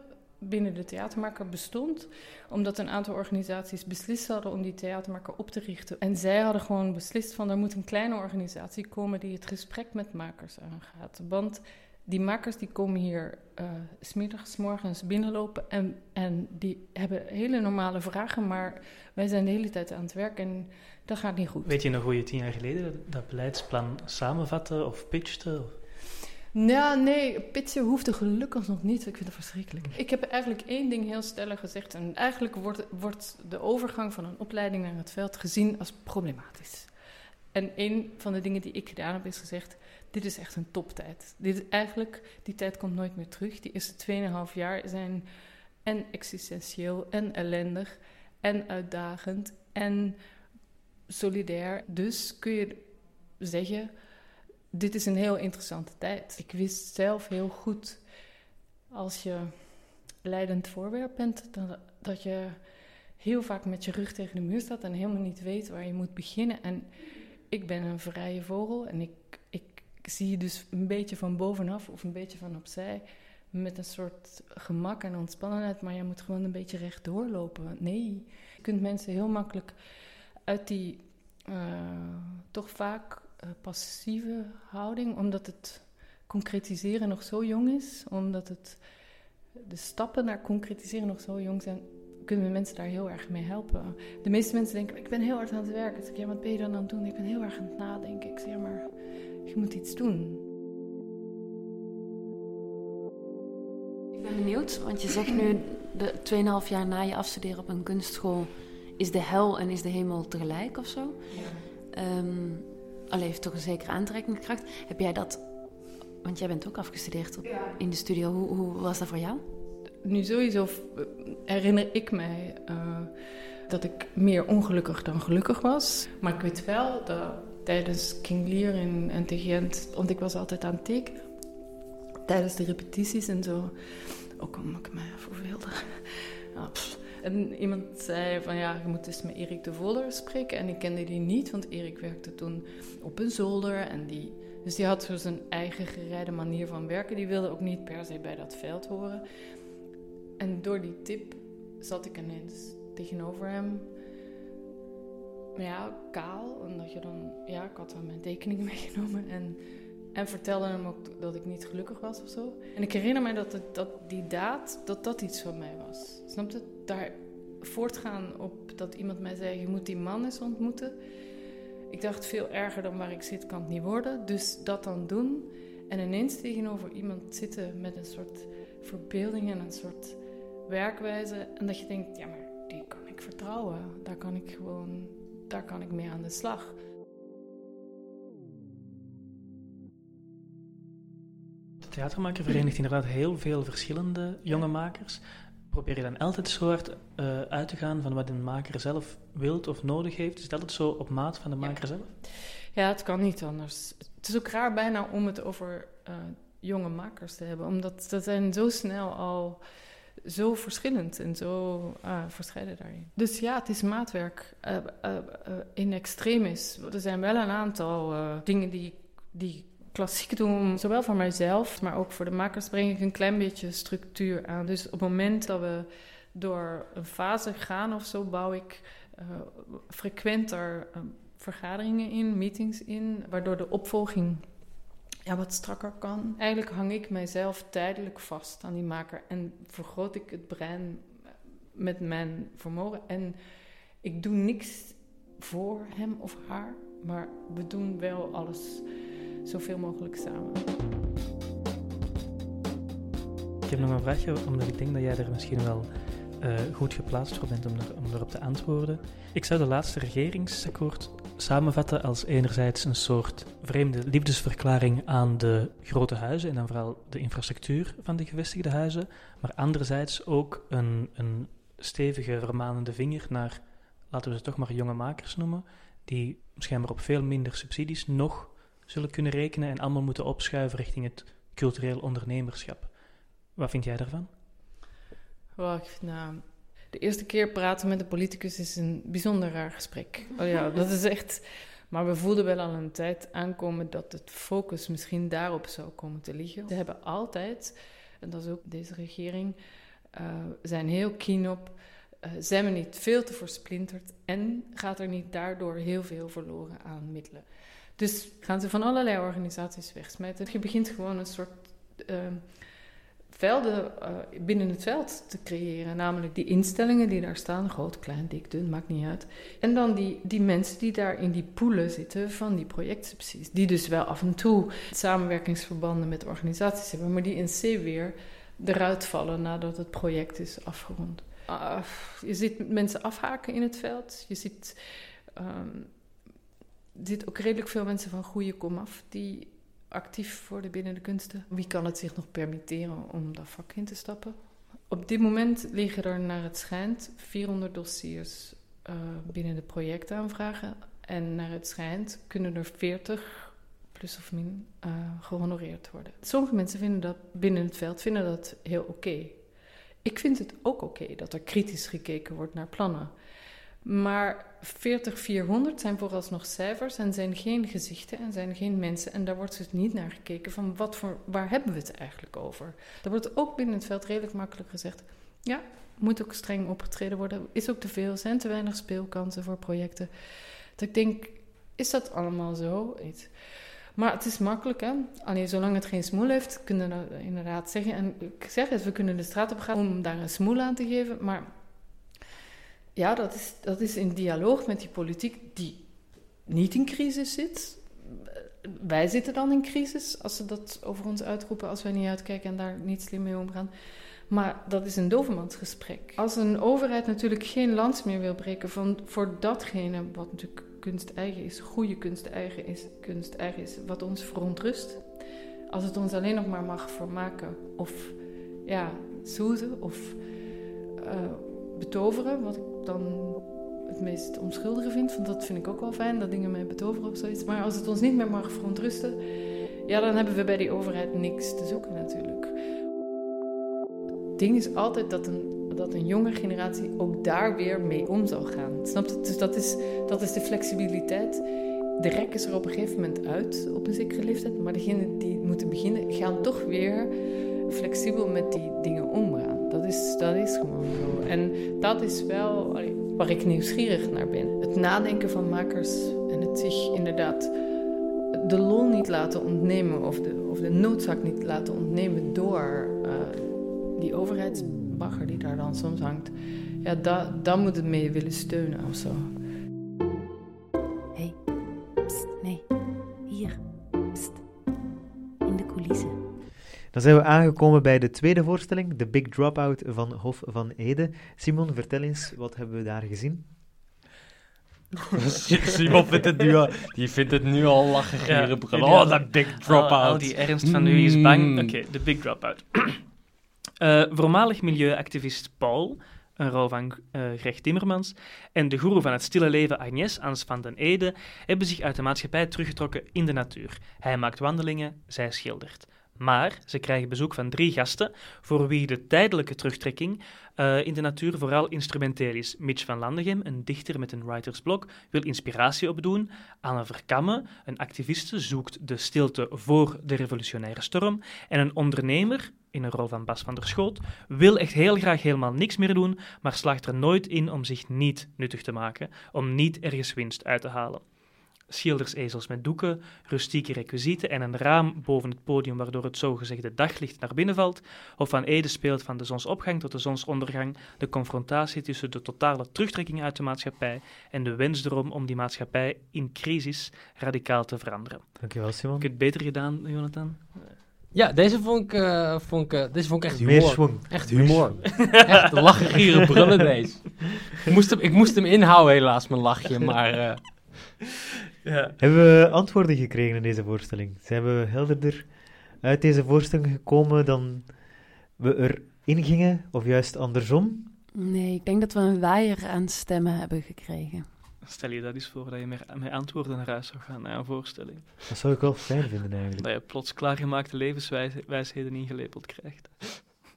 binnen de theatermaker bestond, omdat een aantal organisaties beslist hadden om die theatermaker op te richten. En zij hadden gewoon beslist van er moet een kleine organisatie komen die het gesprek met makers aangaat. Want die makers die komen hier uh, smiddags, morgens binnenlopen en, en die hebben hele normale vragen, maar wij zijn de hele tijd aan het werk en dat gaat niet goed. Weet je nog hoe je tien jaar geleden dat beleidsplan samenvatte of pitchte? Nou, nee, pitchen hoefde gelukkig nog niet. Ik vind het verschrikkelijk. Ik heb eigenlijk één ding heel stellig gezegd. En eigenlijk wordt, wordt de overgang van een opleiding naar het veld gezien als problematisch. En een van de dingen die ik gedaan heb is gezegd: dit is echt een toptijd. Dit is eigenlijk, die tijd komt nooit meer terug. Die eerste 2,5 jaar zijn en existentieel en ellendig en uitdagend en solidair. Dus kun je zeggen dit is een heel interessante tijd. Ik wist zelf heel goed, als je leidend voorwerp bent, dat, je heel vaak met je rug tegen de muur staat en helemaal niet weet waar je moet beginnen. En ik ben een vrije vogel en ik, ik zie dus een beetje van bovenaf of een beetje van opzij met een soort gemak en ontspannenheid, maar je moet gewoon een beetje rechtdoor lopen. Nee, je kunt mensen heel makkelijk uit die uh, toch vaak passieve houding, omdat het concretiseren nog zo jong is, omdat het, de stappen naar concretiseren nog zo jong zijn, kunnen we mensen daar heel erg mee helpen. De meeste mensen denken, ik ben heel hard aan het werken. Ik zeg, ja, wat ben je dan aan het doen? Ik ben heel erg aan het nadenken. Ik zeg, maar je moet iets doen. Ik ben benieuwd, want je zegt nu, de 2,5 jaar na je afstuderen op een kunstschool, is de hel en is de hemel tegelijk of zo? Ja. Um, Alleen heeft toch een zekere aantrekkingskracht. Heb jij dat, want jij bent ook afgestudeerd op, in de studio. Hoe, hoe, was dat voor jou? Nu sowieso herinner ik mij uh, dat ik meer ongelukkig dan gelukkig was. Maar ik weet wel dat tijdens King Lear in, in Gent, want ik was altijd aan het tekenen. Tijdens de repetities en zo. Ook omdat ik mij verveelde. *laughs* Ja, en iemand zei van ja, je moet eens met Erik de Voller spreken. En ik kende die niet, want Erik werkte toen op een zolder. En die, dus die had zo zijn eigen gereide manier van werken. Die wilde ook niet per se bij dat veld horen. En door die tip zat ik ineens tegenover hem. Ja, kaal. En dat je dan, ja, ik had dan mijn tekening *laughs* meegenomen. En en vertelde hem ook dat ik niet gelukkig was of zo. En ik herinner me dat, het, dat die daad, dat dat iets van mij was. Snap je? Daar voortgaan op dat iemand mij zei, je moet die man eens ontmoeten. Ik dacht, veel erger dan waar ik zit kan het niet worden. Dus dat dan doen. En ineens tegenover iemand zitten met een soort verbeelding en een soort werkwijze. En dat je denkt, ja, maar die kan ik vertrouwen. Daar kan ik gewoon, daar kan ik mee aan de slag. Theatermaker verenigt inderdaad heel veel verschillende jonge makers. Probeer je dan altijd zo hard uh, uit te gaan van wat een maker zelf wilt of nodig heeft? Is het altijd zo op maat van de maker zelf? Ja, het kan niet anders. Het is ook raar bijna om het over uh, jonge makers te hebben, omdat ze zijn zo snel al zo verschillend en zo uh, verscheiden daarin. Dus ja, het is maatwerk uh, in extremis. Er zijn wel een aantal dingen die, die klassiek doen, zowel voor mijzelf, maar ook voor de makers, breng ik een klein beetje structuur aan. Dus op het moment dat we door een fase gaan of zo, bouw ik uh, frequenter uh, vergaderingen in, meetings in, waardoor de opvolging ja, wat strakker kan. Eigenlijk hang ik mijzelf tijdelijk vast aan die maker en vergroot ik het brein met mijn vermogen. En ik doe niks voor hem of haar, maar we doen wel alles zoveel mogelijk samen. Ik heb nog een vraagje, omdat ik denk dat jij er misschien wel uh, goed geplaatst voor bent om, er, om erop te antwoorden. Ik zou de laatste regeringsakkoord samenvatten als enerzijds een soort vreemde liefdesverklaring aan de grote huizen en dan vooral de infrastructuur van de gevestigde huizen, maar anderzijds ook een, een stevige vermanende vinger naar, laten we ze toch maar jonge makers noemen, die schijnbaar op veel minder subsidies nog zullen kunnen rekenen en allemaal moeten opschuiven richting het cultureel ondernemerschap. Wat vind jij daarvan? Wacht, nou, de eerste keer praten met een politicus is een bijzonder raar gesprek. Oh ja, dat is echt. Maar we voelden wel al een tijd aankomen dat het focus misschien daarop zou komen te liggen. Ze hebben altijd, en dat is ook deze regering, uh, zijn heel keen op. Uh, zijn we niet veel te versplinterd en gaat er niet daardoor heel veel verloren aan middelen? Dus gaan ze van allerlei organisaties wegsmijten. Je begint gewoon een soort. Uh, velden uh, binnen het veld te creëren. Namelijk die instellingen die daar staan, groot, klein, dik, dun, maakt niet uit. En dan die, die mensen die daar in die poelen zitten van die projectsubsidies. Die dus wel af en toe samenwerkingsverbanden met organisaties hebben, maar die in C weer eruit vallen nadat het project is afgerond. Uh, je ziet mensen afhaken in het veld. Je ziet, um, je ziet ook redelijk veel mensen van goede komaf die actief worden binnen de kunsten. Wie kan het zich nog permitteren om dat vak in te stappen? Op dit moment liggen er naar het schijnt 400 dossiers uh, binnen de projectaanvragen. En naar het schijnt kunnen er 40 plus of min uh, gehonoreerd worden. Sommige mensen vinden dat binnen het veld vinden dat heel oké. Ik vind het ook oké dat er kritisch gekeken wordt naar plannen. Maar 40-400 zijn vooralsnog cijfers en zijn geen gezichten en zijn geen mensen. En daar wordt dus niet naar gekeken van wat voor, waar hebben we het eigenlijk over. Er wordt ook binnen het veld redelijk makkelijk gezegd... ja, moet ook streng opgetreden worden. Is ook te veel, zijn te weinig speelkansen voor projecten. Dat ik denk, is dat allemaal zo? Maar het is makkelijk, hè? Alleen zolang het geen smoel heeft, kunnen we inderdaad zeggen. En ik zeg het, we kunnen de straat op gaan om daar een smoel aan te geven, maar ja, dat is, dat is in dialoog met die politiek die niet in crisis zit. Wij zitten dan in crisis als ze dat over ons uitroepen, als wij niet uitkijken en daar niet slim mee omgaan. Maar dat is een dovenmansgesprek. Als een overheid natuurlijk geen lans meer wil breken van, voor datgene wat natuurlijk kunst eigen is, goede kunst eigen is, kunst eigen is, wat ons verontrust. Als het ons alleen nog maar mag vermaken of ja, zoeten of uh, betoveren, wat ik dan het meest onschuldige vind. Want dat vind ik ook wel fijn, dat dingen mij betoveren of zoiets. Maar als het ons niet meer mag verontrusten, ja, dan hebben we bij die overheid niks te zoeken natuurlijk. Het ding is altijd dat een, dat een jonge generatie ook daar weer mee om zal gaan. Snap je? Dus dat is, dat is de flexibiliteit. De rek is er op een gegeven moment uit, op een zekere leeftijd. Maar degenen die moeten beginnen, gaan toch weer flexibel met die dingen omgaan. Dat is, dat is gewoon zo. En dat is wel waar ik nieuwsgierig naar ben. Het nadenken van makers en het zich inderdaad de lol niet laten ontnemen of de, of de noodzaak niet laten ontnemen door uh, die overheidsbagger die daar dan soms hangt. Ja, dat moet het mee willen steunen of zo. Zijn we aangekomen bij de tweede voorstelling, The Big Dropout van Hof van Ede. Simon, vertel eens, wat hebben we daar gezien? *laughs* Simon vindt het nu al, die vindt het nu al lachen, ja, Oh, dat Big Dropout. Al, al die ernst van u is bang. Mm. Oké, okay, The Big Dropout. uh, *clears throat* voormalig milieuactivist Paul, een rol van uh, Greg Timmermans, en de goeroe van het stille leven Agnes Ans van den Ede hebben zich uit de maatschappij teruggetrokken in de natuur. Hij maakt wandelingen, zij schildert. Maar ze krijgen bezoek van drie gasten, voor wie de tijdelijke terugtrekking uh, in de natuur vooral instrumenteel is. Mitch van Landegem, een dichter met een writersblok, wil inspiratie opdoen. Anne Verkamme, een activiste, zoekt de stilte voor de revolutionaire storm. En een ondernemer, in een rol van Bas van der Schoot, wil echt heel graag helemaal niks meer doen, maar slaagt er nooit in om zich niet nuttig te maken, om niet ergens winst uit te halen. Schildersezels met doeken, rustieke requisieten en een raam boven het podium waardoor het zogezegde daglicht naar binnen valt. Hof van Ede speelt van de zonsopgang tot de zonsondergang de confrontatie tussen de totale terugtrekking uit de maatschappij en de wensdroom om die maatschappij in crisis radicaal te veranderen. Dankjewel, Simon. Heb je het beter gedaan, Jonathan? Ja, deze vond ik, eh, vond ik, eh, deze vond ik echt Meer humor. Echt humor. *laughs* echt lachen, gieren, brullen deze. Ik moest, hem, ik moest hem inhouden helaas, mijn lachje, maar... eh, Ja. Hebben we antwoorden gekregen in deze voorstelling? Zijn we helderder uit deze voorstelling gekomen dan we erin gingen? Of juist andersom? Nee, ik denk dat we een waaier aan stemmen hebben gekregen. Stel je dat eens voor dat je met, met antwoorden naar huis zou gaan naar een voorstelling. Dat zou ik wel fijn vinden eigenlijk. Dat je plots klaargemaakte levenswijsheden ingelepeld krijgt.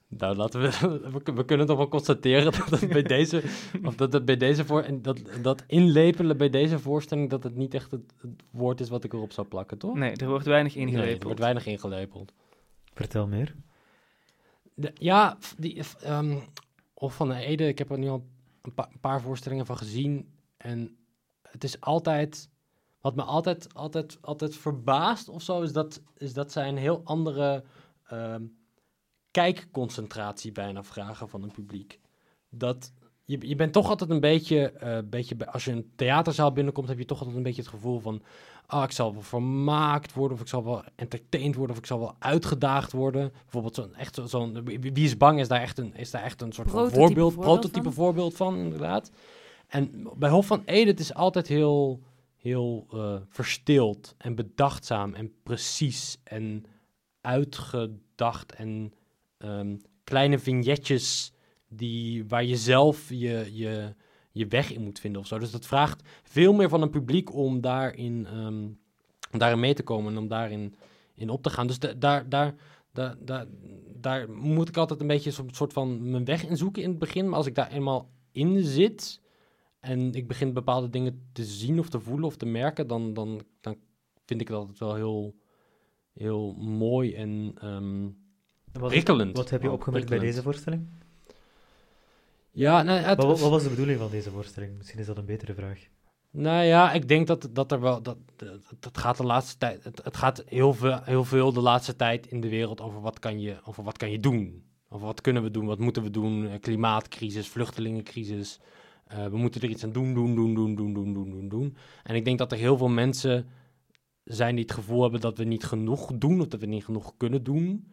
Nou, laten we, *laughs* we, kunnen toch wel constateren dat het bij deze, of dat het bij deze voor, en dat, dat inlepelen bij deze voorstelling, dat het niet echt het, het woord is wat ik erop zou plakken, toch? Nee, er wordt weinig Nee, er ingelepeld. wordt weinig ingelepeld. Vertel meer. De- ja, die, ehm, of van de Ede, ik heb er nu al een, pa- een paar voorstellingen van gezien. En het is altijd, wat me altijd, altijd, altijd verbaast of zo, is dat, is dat zij een heel andere ehm, kijkconcentratie bijna vragen van een publiek. Dat, je, je bent toch altijd een beetje, eh, beetje, als je een theaterzaal binnenkomt, heb je toch altijd een beetje het gevoel van, ah, ik zal wel vermaakt worden, of ik zal wel entertained worden, of ik zal wel uitgedaagd worden. Bijvoorbeeld zo'n echt zo- zo'n, wie is bang is daar echt een, is daar echt een soort van Prototype voorbeeld, voorbeeld prototype van? voorbeeld van, inderdaad. En bij Hof van Ede, het is altijd heel, heel eh, verstild en bedachtzaam en precies en uitgedacht en ehm, kleine vignetjes die, waar je zelf je, je, je weg in moet vinden of zo. Dus dat vraagt veel meer van een publiek om daarin, ehm, daarin mee te komen en om daarin in op te gaan. Dus da- daar, daar, daar, daar, daar moet ik altijd een beetje zo'n soort van mijn weg in zoeken in het begin. Maar als ik daar eenmaal in zit en ik begin bepaalde dingen te zien of te voelen of te merken, dan, dan, dan vind ik dat altijd wel heel, heel mooi en ehm, Wat, prikkelend. wat heb je opgemerkt bij deze voorstelling? Ja, nou, het Wat, was- wat was de bedoeling van deze voorstelling? Misschien is dat een betere vraag. Nou ja, ik denk dat, dat er wel. Dat, dat, gaat de laatste tijd. Het, het gaat heel veel, heel veel de laatste tijd in de wereld over wat kan je, over wat kan je doen. Over wat kunnen we doen, wat moeten we doen. eh, Klimaatcrisis, vluchtelingencrisis. Eh, we moeten er iets aan doen, doen, doen, doen, doen, doen, doen, doen, doen. En ik denk dat er heel veel mensen zijn die het gevoel hebben dat we niet genoeg doen, of dat we niet genoeg kunnen doen.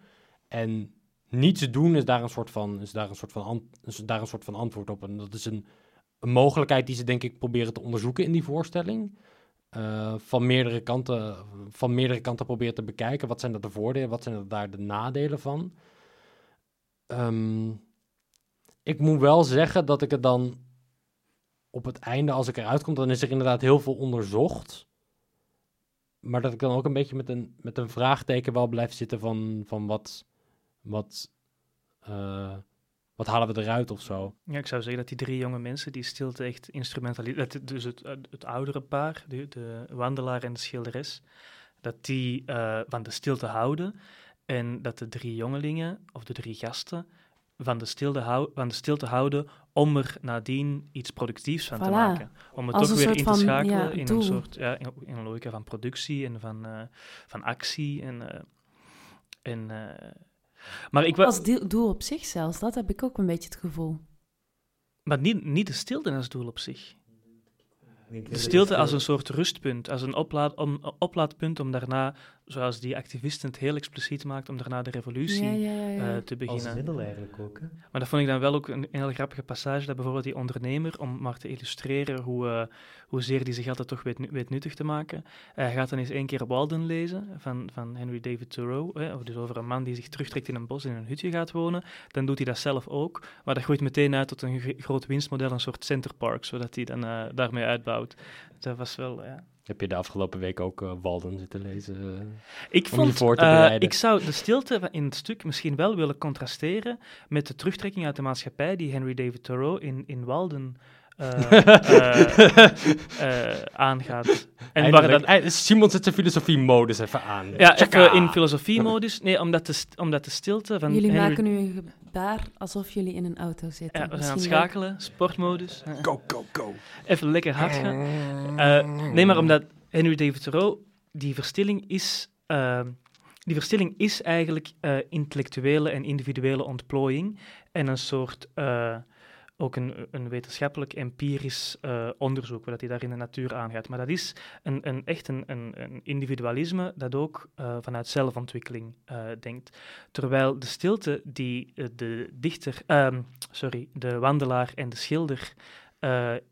En niets doen is daar een soort van, is daar een soort van, daar een soort van antwoord op. En dat is een, een mogelijkheid die ze denk ik proberen te onderzoeken in die voorstelling. Eh, van, meerdere kanten, van meerdere kanten proberen te bekijken. Wat zijn dat de voordelen, wat zijn er daar de nadelen van? Ehm, ik moet wel zeggen dat ik het dan op het einde, als ik eruit kom, dan is er inderdaad heel veel onderzocht. Maar dat ik dan ook een beetje met een, met een vraagteken wel blijf zitten van, van wat, wat, eh, wat halen we eruit of zo. Ja, ik zou zeggen dat die drie jonge mensen die stilte echt instrumentaliseren, dus het, het oudere paar, de, de wandelaar en de schilderes, dat die eh, van de stilte houden en dat de drie jongelingen of de drie gasten van de stilte, hou, van de stilte houden om er nadien iets productiefs van te maken. Om het Als toch weer in te van, schakelen ja, in een soort ja, in, in een logica van productie en van, eh, van actie. En, eh, en, eh, maar ik Als doel- op zich zelfs, dat heb ik ook een beetje het gevoel. Maar niet, niet de stilte als doel op zich. De stilte als een soort rustpunt, als een oplaad, om, oplaadpunt om daarna, zoals die activisten het heel expliciet maakt, om daarna de revolutie Ja, ja, ja. ja. eh, te Als beginnen. middel eigenlijk ook. Hè? Maar dat vond ik dan wel ook een, een heel grappige passage, dat bijvoorbeeld die ondernemer, om maar te illustreren hoe, eh hoezeer die zich altijd toch weet, weet nuttig te maken, hij gaat dan eens één keer Walden lezen van, van Henry David Thoreau, hè, of dus over een man die zich terugtrekt in een bos en in een hutje gaat wonen. Dan doet hij dat zelf ook, maar dat groeit meteen uit tot een gr- groot winstmodel, een soort centerpark, zodat hij dan eh, daarmee uitbouwt. Dat was wel, ja... Heb je de afgelopen week ook eh, Walden zitten lezen? Ik Om je vond, voor te eh, bereiden. ik zou de stilte in het stuk misschien wel willen contrasteren met de terugtrekking uit de maatschappij die Henry David Thoreau in, in Walden eh, eh, eh, *laughs* aangaat. En waar dat, Eindelijk- Simon zet zijn filosofie-modus even aan. ja, even in filosofie-modus. Nee, omdat de, st- omdat de stilte van jullie Henry... maken nu een gebaar alsof jullie in een auto zitten. Ja, we zijn aan het Misschien leuk. schakelen, sportmodus. Go, go, go. Even lekker hard gaan. Eh, nee, maar omdat Henry David Thoreau, die verstilling is, ehm, die verstilling is eigenlijk eh, intellectuele en individuele ontplooiing en een soort, eh, ook een, een wetenschappelijk empirisch eh, onderzoek, wat hij daar in de natuur aangaat. Maar dat is een, een, echt een, een, individualisme dat ook eh, vanuit zelfontwikkeling eh, denkt. Terwijl de stilte die de dichter, ehm, sorry, de wandelaar en de schilder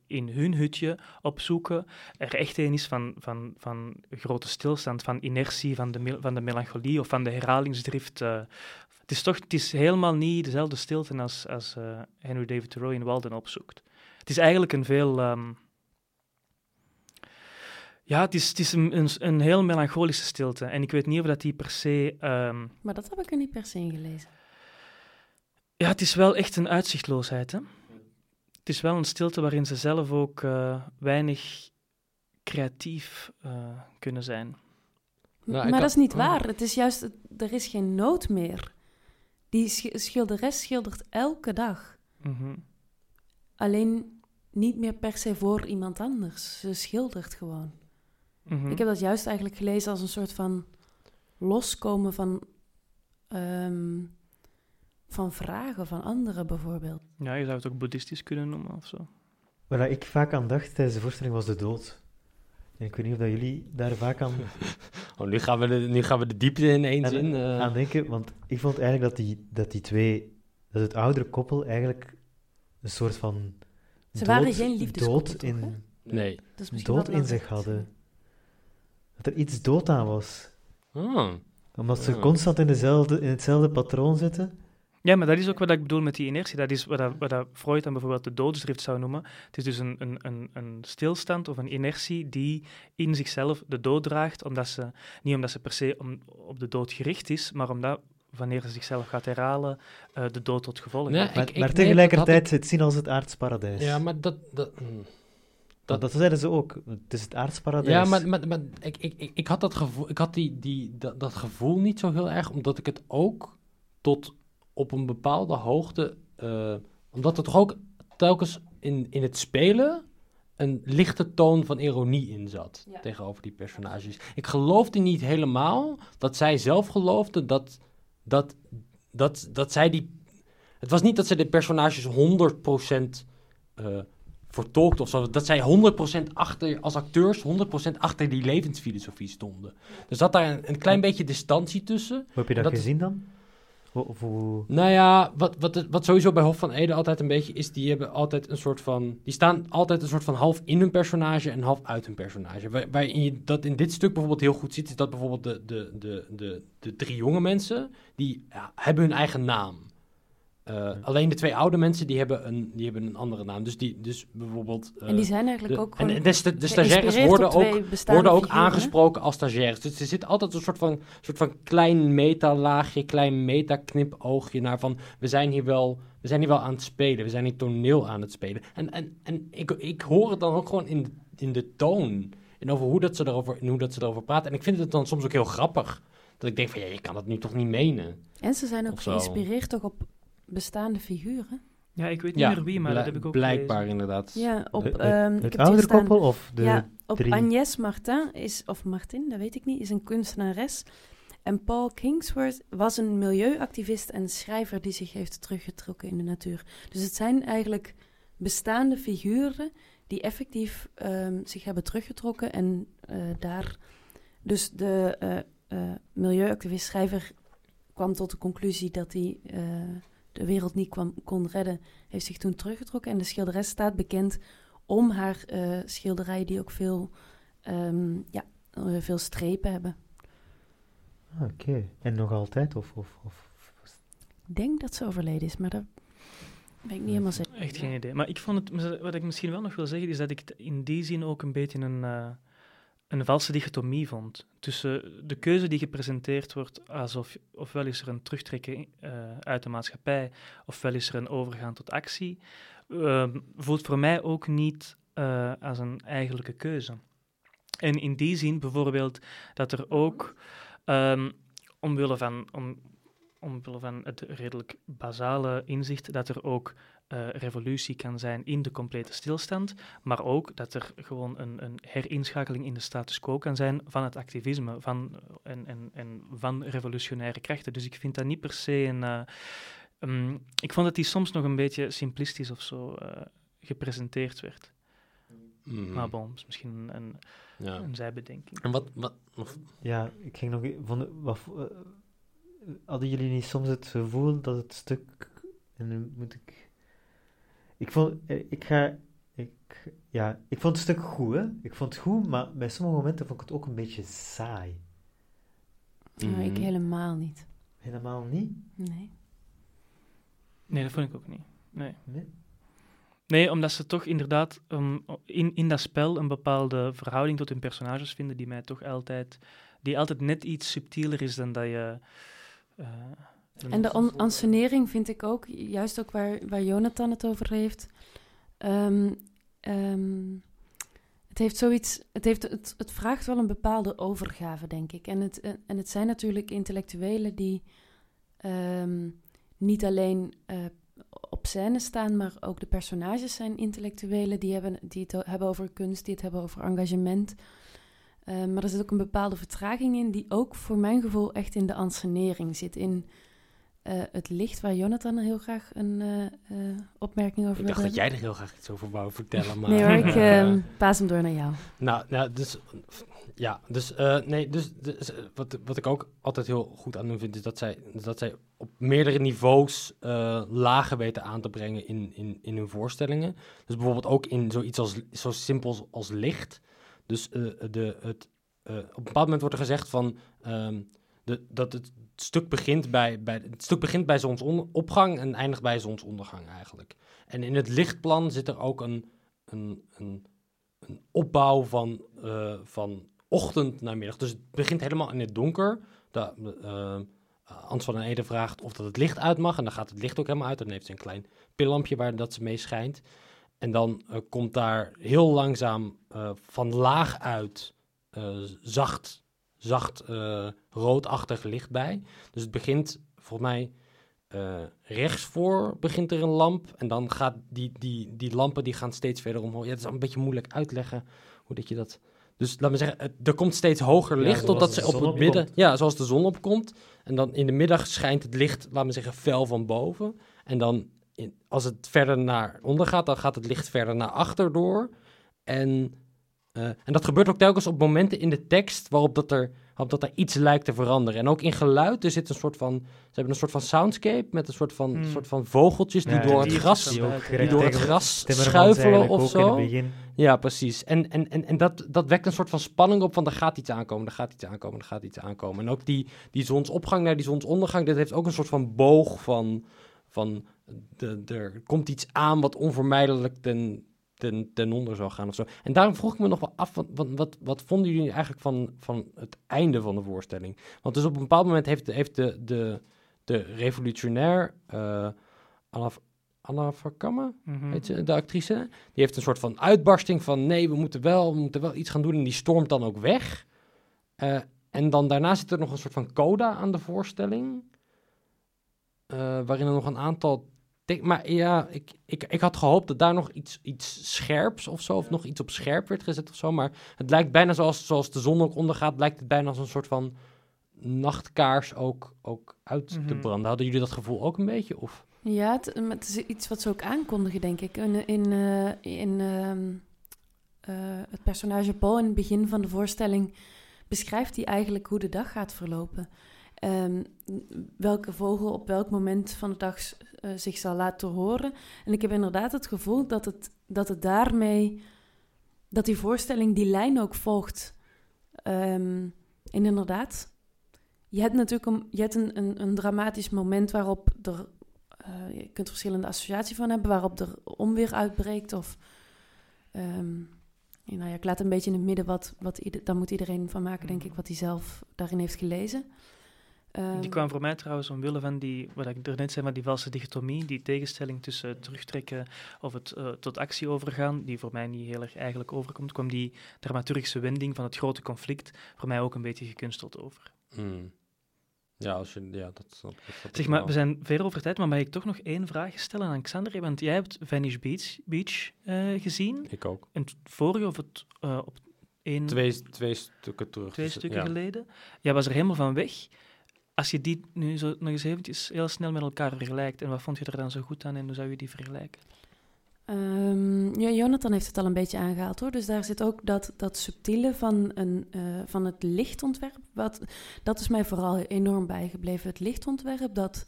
in hun hutje opzoeken, er echt een is van, van, van grote stilstand, van inertie, van de, van de melancholie of van de herhalingsdrift. Het is toch het is helemaal niet dezelfde stilte als, als eh, Henry David Thoreau in Walden opzoekt. Het is eigenlijk een veel... ehm, ja, het is, het is een, een, een heel melancholische stilte. En ik weet niet of dat die per se... ehm, Maar dat heb ik er niet per se in gelezen. ja, het is wel echt een uitzichtloosheid. Hè? Het is wel een stilte waarin ze zelf ook eh, weinig creatief eh, kunnen zijn. Nou, maar had- dat is niet waar. Het is juist, er is geen nood meer. Die sch- schilderes schildert elke dag. Mhm. Alleen niet meer per se voor iemand anders. Ze schildert gewoon. Mhm. Ik heb dat juist eigenlijk gelezen als een soort van loskomen van, ehm, van vragen van anderen bijvoorbeeld. Ja, je zou het ook boeddhistisch kunnen noemen of zo. Waar ik vaak aan dacht tijdens de voorstelling was de dood. En ik weet niet of dat jullie daar vaak aan, *laughs* Oh, nu, gaan we de, nu gaan we de diepte in één zin. eh. aan denken. Want ik vond eigenlijk dat die, dat die twee, dat het oudere koppel eigenlijk een soort van Ze waren geen liefdeskoppel, dood toch, in, nee. Dat is misschien dood in zich hadden. Dat er iets dood aan was. Ah. Omdat ze Ja. constant in, dezelfde, in hetzelfde patroon zitten. Ja, maar dat is ook wat ik bedoel met die inertie. Dat is wat, dat, wat dat Freud dan bijvoorbeeld de doodsdrift zou noemen. Het is dus een, een, een, een stilstand of een inertie die in zichzelf de dood draagt, omdat ze, niet omdat ze per se om, op de dood gericht is, maar omdat wanneer ze zichzelf gaat herhalen, eh, de dood tot gevolg Nee, heeft. Maar, ik- maar nee, tegelijkertijd het zien als het aardsparadijs. Ja, maar dat... dat mm. dat, dat zeiden ze ook. Het is het aardsparadijs. Ja, maar, maar, maar ik, ik, ik, ik had, dat gevoel, ik had die, die, dat, dat gevoel niet zo heel erg, omdat ik het ook tot op een bepaalde hoogte... eh, omdat er toch ook telkens in, in het spelen een lichte toon van ironie in zat Ja. tegenover die personages. Ik geloofde niet helemaal dat zij zelf geloofde dat, dat, dat, dat zij die... Het was niet dat ze de personages 100% eh vertolkt of zo. Dat zij 100% achter, als acteurs, 100% achter die levensfilosofie stonden. Er zat daar een, een klein beetje distantie tussen. Hoe heb je dat, gezien dan? Of Nou ja, wat, wat, wat sowieso bij Hof van Ede altijd een beetje is, die hebben altijd een soort van, die staan altijd een soort van half in hun personage en half uit hun personage. Waar, waarin je dat in dit stuk bijvoorbeeld heel goed ziet, is dat bijvoorbeeld de, de, de, de, de drie jonge mensen, die ja, hebben hun eigen naam. Eh, Alleen de twee oude mensen, die hebben een, die hebben een andere naam. Dus, die, dus bijvoorbeeld... eh, En die zijn eigenlijk de, ook en de, de, de stagiaires worden ook worden ook figuren. aangesproken als stagiaires. Dus er zit altijd een soort van, soort van klein meta-laagje, klein meta-knipoogje naar van... We zijn, hier wel, we zijn hier wel aan het spelen, we zijn hier toneel aan het spelen. En, en, en ik, ik hoor het dan ook gewoon in, de- in de toon. En over hoe dat, ze erover, en hoe dat ze erover praten. En ik vind het dan soms ook heel grappig. Dat ik denk van, ja, je kan dat nu toch niet menen. En ze zijn ook geïnspireerd toch op bestaande figuren. Ja, ik weet niet meer wie, maar dat heb ik ook Blijkbaar gelezen. inderdaad. Ja, op, ehm, heb het het oudere hier staan. koppel of de ja, op drie? Agnès Martin is, of Martin, dat weet ik niet, is een kunstenares. En Paul Kingsworth was een milieuactivist en schrijver die zich heeft teruggetrokken in de natuur. Dus het zijn eigenlijk bestaande figuren die effectief ehm, zich hebben teruggetrokken en eh, daar. Dus de eh, eh, milieuactivist schrijver kwam tot de conclusie dat hij eh, de wereld niet kwam, kon redden, heeft zich toen teruggetrokken. En de schilderes staat bekend om haar eh schilderijen die ook veel, ehm, ja, eh, veel strepen hebben. Oké. En nog altijd? Of, of, of... Ik denk dat ze overleden is, maar dat ben ik niet helemaal zeker. Echt geen idee. Maar ik vond het, wat ik misschien wel nog wil zeggen, is dat ik het in die zin ook een beetje een, eh, een valse dichotomie vond. Tussen de keuze die gepresenteerd wordt, alsof ofwel is er een terugtrekken eh, uit de maatschappij, ofwel is er een overgaan tot actie, ehm, voelt voor mij ook niet eh, als een eigenlijke keuze. En in die zin bijvoorbeeld dat er ook, ehm, omwille van, om, omwille van het redelijk basale inzicht dat er ook eh, revolutie kan zijn in de complete stilstand, maar ook dat er gewoon een, een herinschakeling in de status quo kan zijn van het activisme van, en, en, en van revolutionaire krachten. Dus ik vind dat niet per se een... eh, ehm, ik vond dat die soms nog een beetje simplistisch of zo eh, gepresenteerd werd. Mhm. Maar bon, is misschien een, een, Ja. een zijbedenking. En wat, wat, of- Ja, ik ging nog... Van, wat, eh, hadden jullie niet soms het gevoel dat het stuk... En nu moet ik... Ik vond... eh, Ik ga... Ik, ja, ik vond het stuk goed, hè. Ik vond het goed, maar bij sommige momenten vond ik het ook een beetje saai. Nou, ik Mhm. helemaal niet. Helemaal niet? Nee. Nee, dat vond ik ook niet. Nee. Nee? Nee, omdat ze toch inderdaad ehm, in, in dat spel een bepaalde verhouding tot hun personages vinden die mij toch altijd, die altijd net iets subtieler is dan dat je. En de on- ansenering vind ik ook, juist ook waar, waar Jonathan het over heeft. Ehm, ehm, het heeft zoiets, het, heeft, het, het vraagt wel een bepaalde overgave, denk ik. En het, en het zijn natuurlijk intellectuelen die ehm, niet alleen eh, op scène staan, maar ook de personages zijn intellectuelen die, hebben, die het hebben over kunst, die het hebben over engagement. Eh, maar er zit ook een bepaalde vertraging in, die ook voor mijn gevoel echt in de ansenering zit. In eh, het licht, waar Jonathan heel graag een eh, opmerking over ik dacht dat jij er heel graag iets over wou vertellen, *laughs* maar... Nee hoor, ik paas hem door naar jou. Nou, nou dus, ja, dus, nee, dus, dus, wat, wat ik ook altijd heel goed aan hun vind, is dat zij, dat zij op meerdere niveaus lagen weten aan te brengen in, in, in hun voorstellingen. Dus bijvoorbeeld ook in zoiets als, zo simpel als licht. Dus eh, de, het, eh, op een bepaald moment wordt er gezegd van, ehm, de, dat het stuk begint bij, bij, het stuk begint bij zonsopgang en eindigt bij zonsondergang eigenlijk. En in het lichtplan zit er ook een, een, een een opbouw van, eh, van ochtend naar middag. Dus het begint helemaal in het donker. Da, van den Ede vraagt of dat het licht uit mag. En dan gaat het licht ook helemaal uit. Dan heeft ze een klein pillampje waar dat ze mee schijnt. En dan eh, komt daar heel langzaam eh, van laag uit eh, zacht, zacht roodachtig licht bij. Dus het begint volgens mij eh rechtsvoor begint er een lamp. En dan gaat die, die, die lampen die gaan steeds verder omhoog. Ja, het is een beetje moeilijk uitleggen hoe dat je dat... Dus laat me zeggen, er komt steeds hoger licht totdat ze op het opkomt. midden... Ja, zoals de zon opkomt. En dan in de middag schijnt het licht, laat me zeggen, fel van boven. En dan, in, als het verder naar onder gaat, dan gaat het licht verder naar achter door. En, eh, en dat gebeurt ook telkens op momenten in de tekst waarop dat er, waarop dat er iets lijkt te veranderen. En ook in geluid, er zit een soort van... Ze hebben een soort van soundscape met een soort van, Hmm. soort van vogeltjes die Ja, door het gras, Die door het gras schuifelen of zo. Ja, precies. En, en, en, en dat, dat wekt een soort van spanning op van er gaat iets aankomen, er gaat iets aankomen, er gaat iets aankomen. En ook die, die zonsopgang naar die zonsondergang, dat heeft ook een soort van boog van, van de, er komt iets aan wat onvermijdelijk ten, ten, ten onder zou gaan of zo. En daarom vroeg ik me nog wel af, wat, wat, wat, wat vonden jullie eigenlijk van, van het einde van de voorstelling? Want dus op een bepaald moment heeft, heeft de, de, de revolutionair eh Anna, Anna Verkamme, je, de actrice, die heeft een soort van uitbarsting van nee, we moeten wel, we moeten wel iets gaan doen en die stormt dan ook weg. Eh, en dan daarna zit er nog een soort van coda aan de voorstelling, eh, waarin er nog een aantal... tek- Maar ja, ik, ik, ik had gehoopt dat daar nog iets, iets scherps of zo, of nog iets op scherp werd gezet of zo. Maar het lijkt bijna zoals, zoals de zon ook ondergaat, lijkt het bijna als een soort van nachtkaars ook, ook uit te Mhm. branden. Hadden jullie dat gevoel ook een beetje? Of? Ja, het, het is iets wat ze ook aankondigen, denk ik. In, in, eh, in ehm, eh, het personage Paul in het begin van de voorstelling beschrijft hij eigenlijk hoe de dag gaat verlopen. Ehm, welke vogel op welk moment van de dag eh, zich zal laten horen. En ik heb inderdaad het gevoel dat het, dat het daarmee, dat die voorstelling die lijn ook volgt. Ehm, en inderdaad, je hebt natuurlijk een, je hebt een, een, een dramatisch moment waarop er eh, je kunt er verschillende associaties van hebben, waarop er onweer uitbreekt. Of, ehm, nou ja, ik laat een beetje in het midden wat, wat daar moet iedereen van maken, denk ik, wat hij zelf daarin heeft gelezen. Ehm, Die kwam voor mij trouwens omwille van die, wat ik er net zei, maar die valse dichotomie, die tegenstelling tussen het terugtrekken of het eh, tot actie overgaan, die voor mij niet heel erg eigenlijk overkomt, kwam die dramaturgische wending van het grote conflict voor mij ook een beetje gekunsteld over. Hmm. Ja, als je, ja dat, dat, Zeg maar, wel. we zijn ver over tijd, maar mag ik toch nog één vraag stellen aan Xander? Want jij hebt Venice Beach, Beach eh, gezien. Ik ook. En vorige of het eh, op één, Twee, twee stukken terug. twee dus, stukken ja. geleden. Jij was er helemaal van weg. Als je die nu zo nog eens eventjes heel snel met elkaar vergelijkt, en wat vond je er dan zo goed aan en hoe zou je die vergelijken? Ehm, ja, Jonathan heeft het al een beetje aangehaald hoor. Dus daar zit ook dat, dat subtiele van, een, eh, van het lichtontwerp. Wat, dat is mij vooral enorm bijgebleven. Het lichtontwerp dat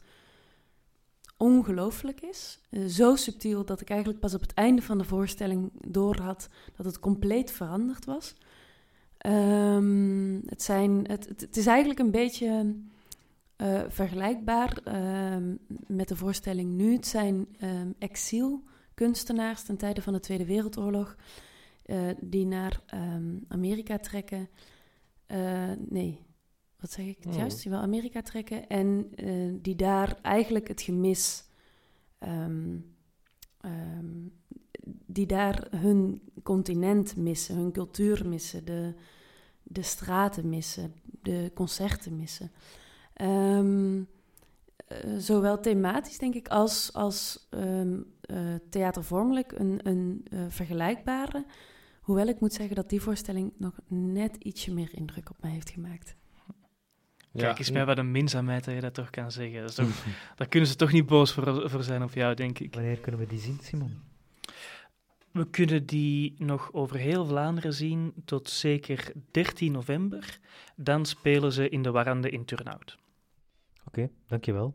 ongelooflijk is. Eh, zo subtiel dat ik eigenlijk pas op het einde van de voorstelling doorhad dat het compleet veranderd was. Ehm, het, zijn, het, het, het is eigenlijk een beetje eh, vergelijkbaar ehm, met de voorstelling nu. Het zijn ehm exilkunstenaars ten tijde van de Tweede Wereldoorlog eh, die naar ehm, Amerika trekken. Eh, nee, wat zeg ik het Oh. juist? Die wel Amerika trekken en die daar eigenlijk het gemis, die daar hun continent missen, hun cultuur missen, de, de straten missen, de concerten missen. Ehm, eh, zowel thematisch, denk ik, als, als ehm, eh, theatervormelijk een, een eh, vergelijkbare. Hoewel ik moet zeggen dat die voorstelling nog net ietsje meer indruk op mij heeft gemaakt. Kijk eens mij wat een minzaamheid dat je dat toch kan zeggen. Dat is toch, daar kunnen ze toch niet boos voor, voor zijn op jou, denk ik. Wanneer kunnen we die zien, Simon? We kunnen die nog over heel Vlaanderen zien tot zeker 13 november. Dan spelen ze in de Warande in Turnhout. Oké, dankjewel.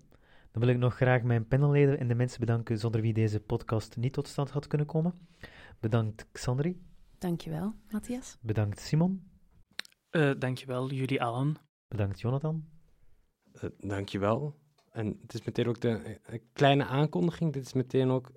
Dan wil ik nog graag mijn panelleden en de mensen bedanken zonder wie deze podcast niet tot stand had kunnen komen. Bedankt Xandri, Dankjewel, Matthias. bedankt Simon, Eh dankjewel, jullie allen. bedankt Jonathan. Eh, dankjewel. En het is meteen ook de eh, kleine aankondiging. Dit is meteen ook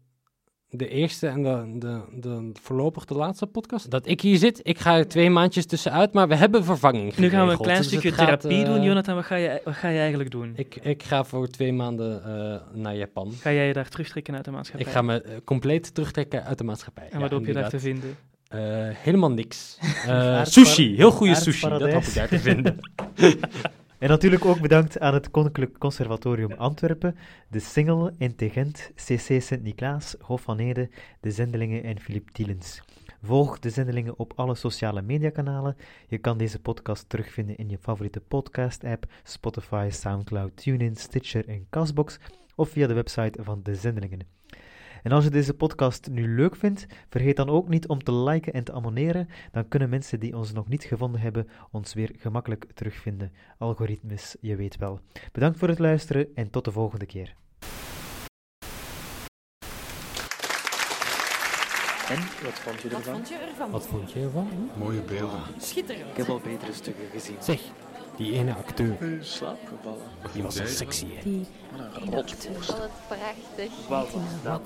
de eerste en de, de, de voorlopig de laatste podcast. Dat ik hier zit. Ik ga er twee maandjes tussenuit, maar we hebben vervanging Nu gaan we een klein Dus stukje therapie eh, doen. Jonathan, wat ga, je, wat ga je eigenlijk doen? Ik, ik ga voor twee maanden eh, naar Japan. Ga jij je daar terugtrekken uit de maatschappij? Ik ga me eh, compleet terugtrekken uit de maatschappij. En wat hoop je daar te vinden? Eh, helemaal niks. *laughs* Eh, sushi, heel goede sushi. Dat hoop ik daar te vinden. *laughs* En natuurlijk ook bedankt aan het Koninklijk Conservatorium Antwerpen, de Singel, Integent, CC Sint-Niklaas, Hof van Ede, de Zendelingen en Philippe Tielens. Volg de Zendelingen op alle sociale mediakanalen. Je kan deze podcast terugvinden in je favoriete podcast-app, Spotify, Soundcloud, TuneIn, Stitcher en Castbox, of via de website van de Zendelingen. En als je deze podcast nu leuk vindt, vergeet dan ook niet om te liken en te abonneren. Dan kunnen mensen die ons nog niet gevonden hebben, ons weer gemakkelijk terugvinden. Algoritmes, je weet wel. Bedankt voor het luisteren en tot de volgende keer. En, wat vond je ervan? je ervan? Wat vond je ervan? Mooie beelden. Schitterend. Ik heb al betere stukken gezien. Zeg, die ene acteur, In slaap gevallen. die was zo sexy, hè? Die Wat een rotpost. vond het prachtig. Wat was dat?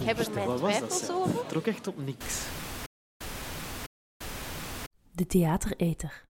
Ik heb er mijn Wat was dat, twijfels over. Trok echt op niks. de theatereter.